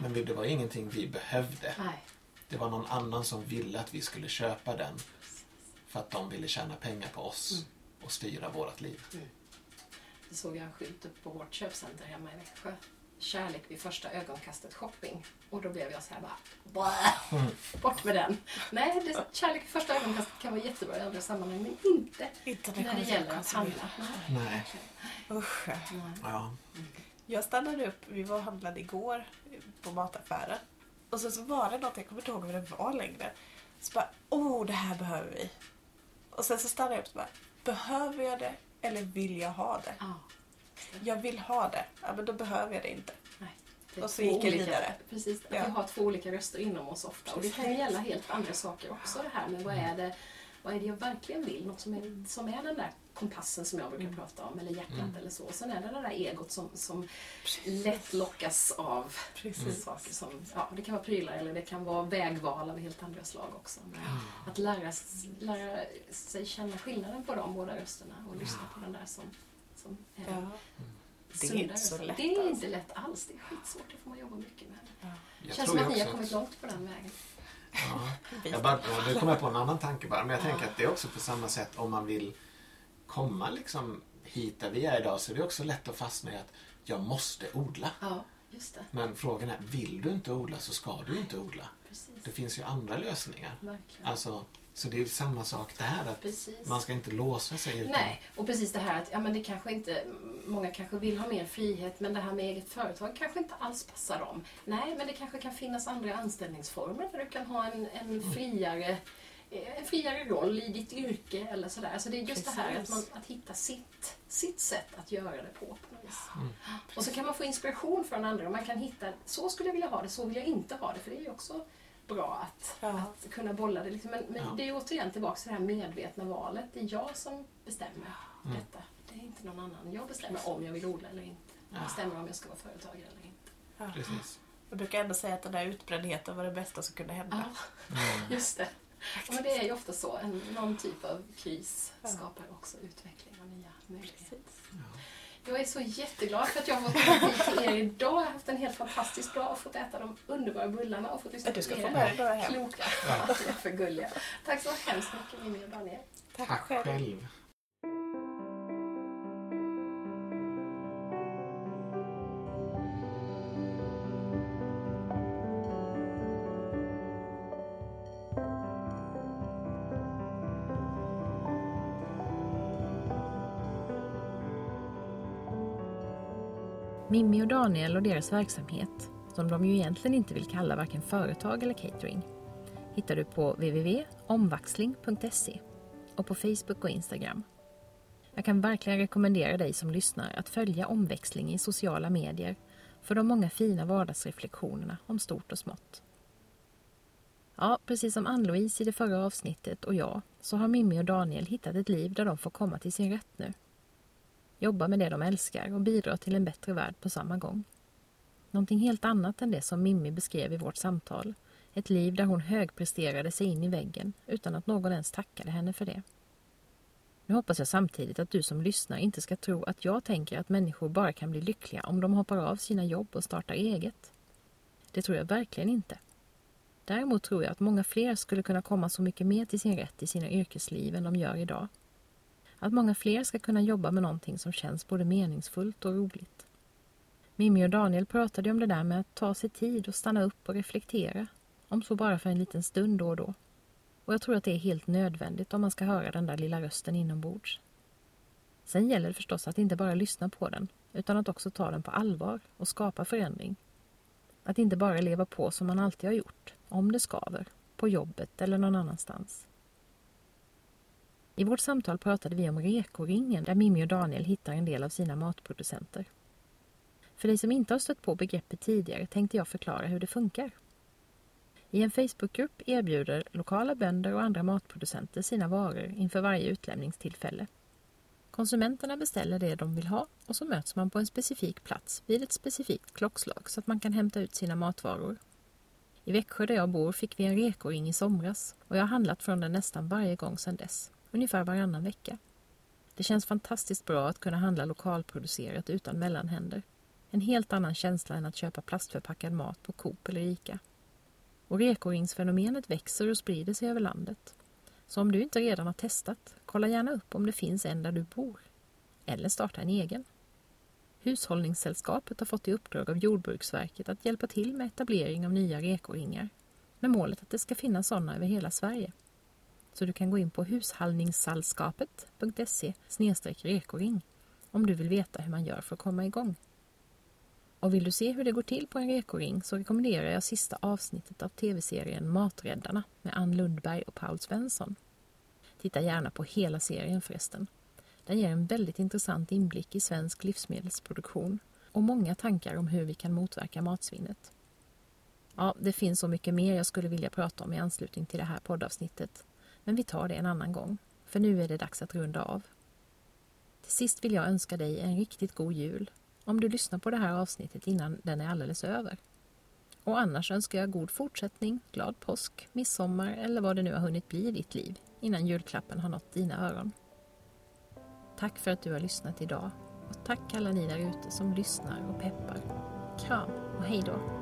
Men det var ingenting vi behövde. Nej. Det var någon annan som ville att vi skulle köpa den. För att de ville tjäna pengar på oss. Mm. Och styra vårt liv. Det såg jag en skylt upp på vårt köpcenter hemma i Växjö. Kärlek vid första ögonkastet shopping. Och då blev jag så här bara, "Blä, Mm. bort med den. Nej, det, kärlek vid första ögonkastet kan vara jättebra i andra sammanhang, men inte Inte när det gäller att handla. Nej. Usch. Nej. Ja. Jag stannade upp, vi var och handlade igår på mataffären. Och sen så var det något, jag kommer inte ihåg vad det var längre. Så bara, oh det här behöver vi. Och sen så stannade jag upp och bara, behöver jag det eller vill jag ha det? Ja. Jag vill ha det, ja men då behöver jag det inte. Nej. Och så gick jag vidare. Precis, att Ja. vi har två olika röster inom oss ofta. Och det kan ju gälla helt andra saker också det här med vad är det, vad är det jag verkligen vill? Något som är, som är den där kompassen som jag brukar Mm. prata om, eller hjärtat Mm. eller så. Och sen är det det där egot som, som lätt lockas av Precis. saker som, ja det kan vara prylar eller det kan vara vägval av helt andra slag också. Men att lära, lära sig känna skillnaden på de båda rösterna och lyssna på den där som, som är Ja. Det är inte så lätt, Det är alltså. inte lätt alls. Det är skitsvårt. Det får man jobba mycket med. Ja. Det Jag känns tror som att ni har kommit långt på den vägen. Ja. Bara, nu kommer jag på en annan tanke bara. Men jag tänker att det är också på samma sätt om man vill komma liksom hit där vi är idag så är det också lätt att fastna i att jag måste odla. Ja. Men frågan är, vill du inte odla så ska du inte odla. Precis. Det finns ju andra lösningar. Verkligen. Alltså, så det är samma sak där. Att Precis. man ska inte låsa sig. Utan, Nej, och precis det här att ja, men det kanske inte, många kanske vill ha mer frihet men det här med eget företag kanske inte alls passar dem. Nej, men det kanske kan finnas andra anställningsformer där du kan ha en, en friare en friare roll i ditt yrke eller sådär. Alltså det är just det här att, Precis. man, att hitta sitt, sitt sätt att göra det på. på. Mm. Och så kan man få inspiration från andra. Man kan hitta, så skulle jag vilja ha det, så vill jag inte ha det. För det är ju också bra att, Ja. att kunna bolla det. Liksom. Men, men Ja. det är återigen tillbaka till det här medvetna valet. Det är jag som bestämmer Mm. detta. Det är inte någon annan. Jag bestämmer om jag vill odla eller inte. Jag Ja. bestämmer om jag ska vara företagare eller inte. Ja. Precis. Jag brukar ändå säga att den där utbrändheten var det bästa som kunde hända. Mm. just det. Ja, men det är ju ofta så. En, någon typ av kris Ja. skapar också utveckling och nya möjligheter. Precis. Ja. Jag är så jätteglad för att jag har fått komma hit till er idag. Jag har haft en helt fantastisk dag och fått äta de underbara bullarna och fått lyssna Men du ska på er hem. kloka. Ja. För gulliga. Tack så hemskt mycket Mimmi och Daniel. Tack, Tack själv. Mimmi och Daniel och deras verksamhet, som de ju egentligen inte vill kalla varken företag eller catering, hittar du på www.omvaxling.se och på Facebook och Instagram. Jag kan verkligen rekommendera dig som lyssnar att följa omväxling i sociala medier för de många fina vardagsreflektionerna om stort och smått. Ja, precis som Ann-Louise i det förra avsnittet och jag så har Mimmi och Daniel hittat ett liv där de får komma till sin rätt nu jobba med det de älskar och bidra till en bättre värld på samma gång. Någonting helt annat än det som Mimmi beskrev i vårt samtal. Ett liv där hon högpresterade sig in i väggen utan att någon ens tackade henne för det. Nu hoppas jag samtidigt att du som lyssnar inte ska tro att jag tänker att människor bara kan bli lyckliga om de hoppar av sina jobb och startar eget. Det tror jag verkligen inte. Däremot tror jag att många fler skulle kunna komma så mycket mer till sin rätt i sina yrkesliv än de gör idag. Att många fler ska kunna jobba med någonting som känns både meningsfullt och roligt. Mimmi och Daniel pratade om det där med att ta sig tid och stanna upp och reflektera, om så bara för en liten stund då och då. Och jag tror att det är helt nödvändigt om man ska höra den där lilla rösten inombords. Sen gäller det förstås att inte bara lyssna på den, utan att också ta den på allvar och skapa förändring. Att inte bara leva på som man alltid har gjort, om det skaver, på jobbet eller någon annanstans. I vårt samtal pratade vi om rekoringen där Mimmi och Daniel hittar en del av sina matproducenter. För dig som inte har stött på begreppet tidigare tänkte jag förklara hur det funkar. I en Facebookgrupp erbjuder lokala bönder och andra matproducenter sina varor inför varje utlämningstillfälle. Konsumenterna beställer det de vill ha och så möts man på en specifik plats vid ett specifikt klockslag så att man kan hämta ut sina matvaror. I Växjö där jag bor fick vi en rekoring i somras och jag har handlat från den nästan varje gång sedan dess, ungefär varannan vecka. Det känns fantastiskt bra att kunna handla lokalproducerat utan mellanhänder. En helt annan känsla än att köpa plastförpackad mat på Coop eller Ica. Och rekoringsfenomenet växer och sprider sig över landet. Så om du inte redan har testat, kolla gärna upp om det finns en där du bor. Eller starta en egen. Hushållningssällskapet har fått i uppdrag av Jordbruksverket att hjälpa till med etablering av nya rekoringar med målet att det ska finnas sådana över hela Sverige. Så du kan gå in på hushållningssällskapet.se rekoring om du vill veta hur man gör för att komma igång. Och vill du se hur det går till på en rekoring så rekommenderar jag sista avsnittet av tv-serien Maträddarna med Ann Lundberg och Paul Svensson. Titta gärna på hela serien förresten. Den ger en väldigt intressant inblick i svensk livsmedelsproduktion och många tankar om hur vi kan motverka matsvinnet. Ja, det finns så mycket mer jag skulle vilja prata om i anslutning till det här poddavsnittet. Men vi tar det en annan gång, för nu är det dags att runda av. Till sist vill jag önska dig en riktigt god jul om du lyssnar på det här avsnittet innan den är alldeles över. Och annars önskar jag god fortsättning, glad påsk, midsommar eller vad det nu har hunnit bli i ditt liv innan julklappen har nått dina öron. Tack för att du har lyssnat idag och tack alla ni där ute som lyssnar och peppar. Kram och hejdå!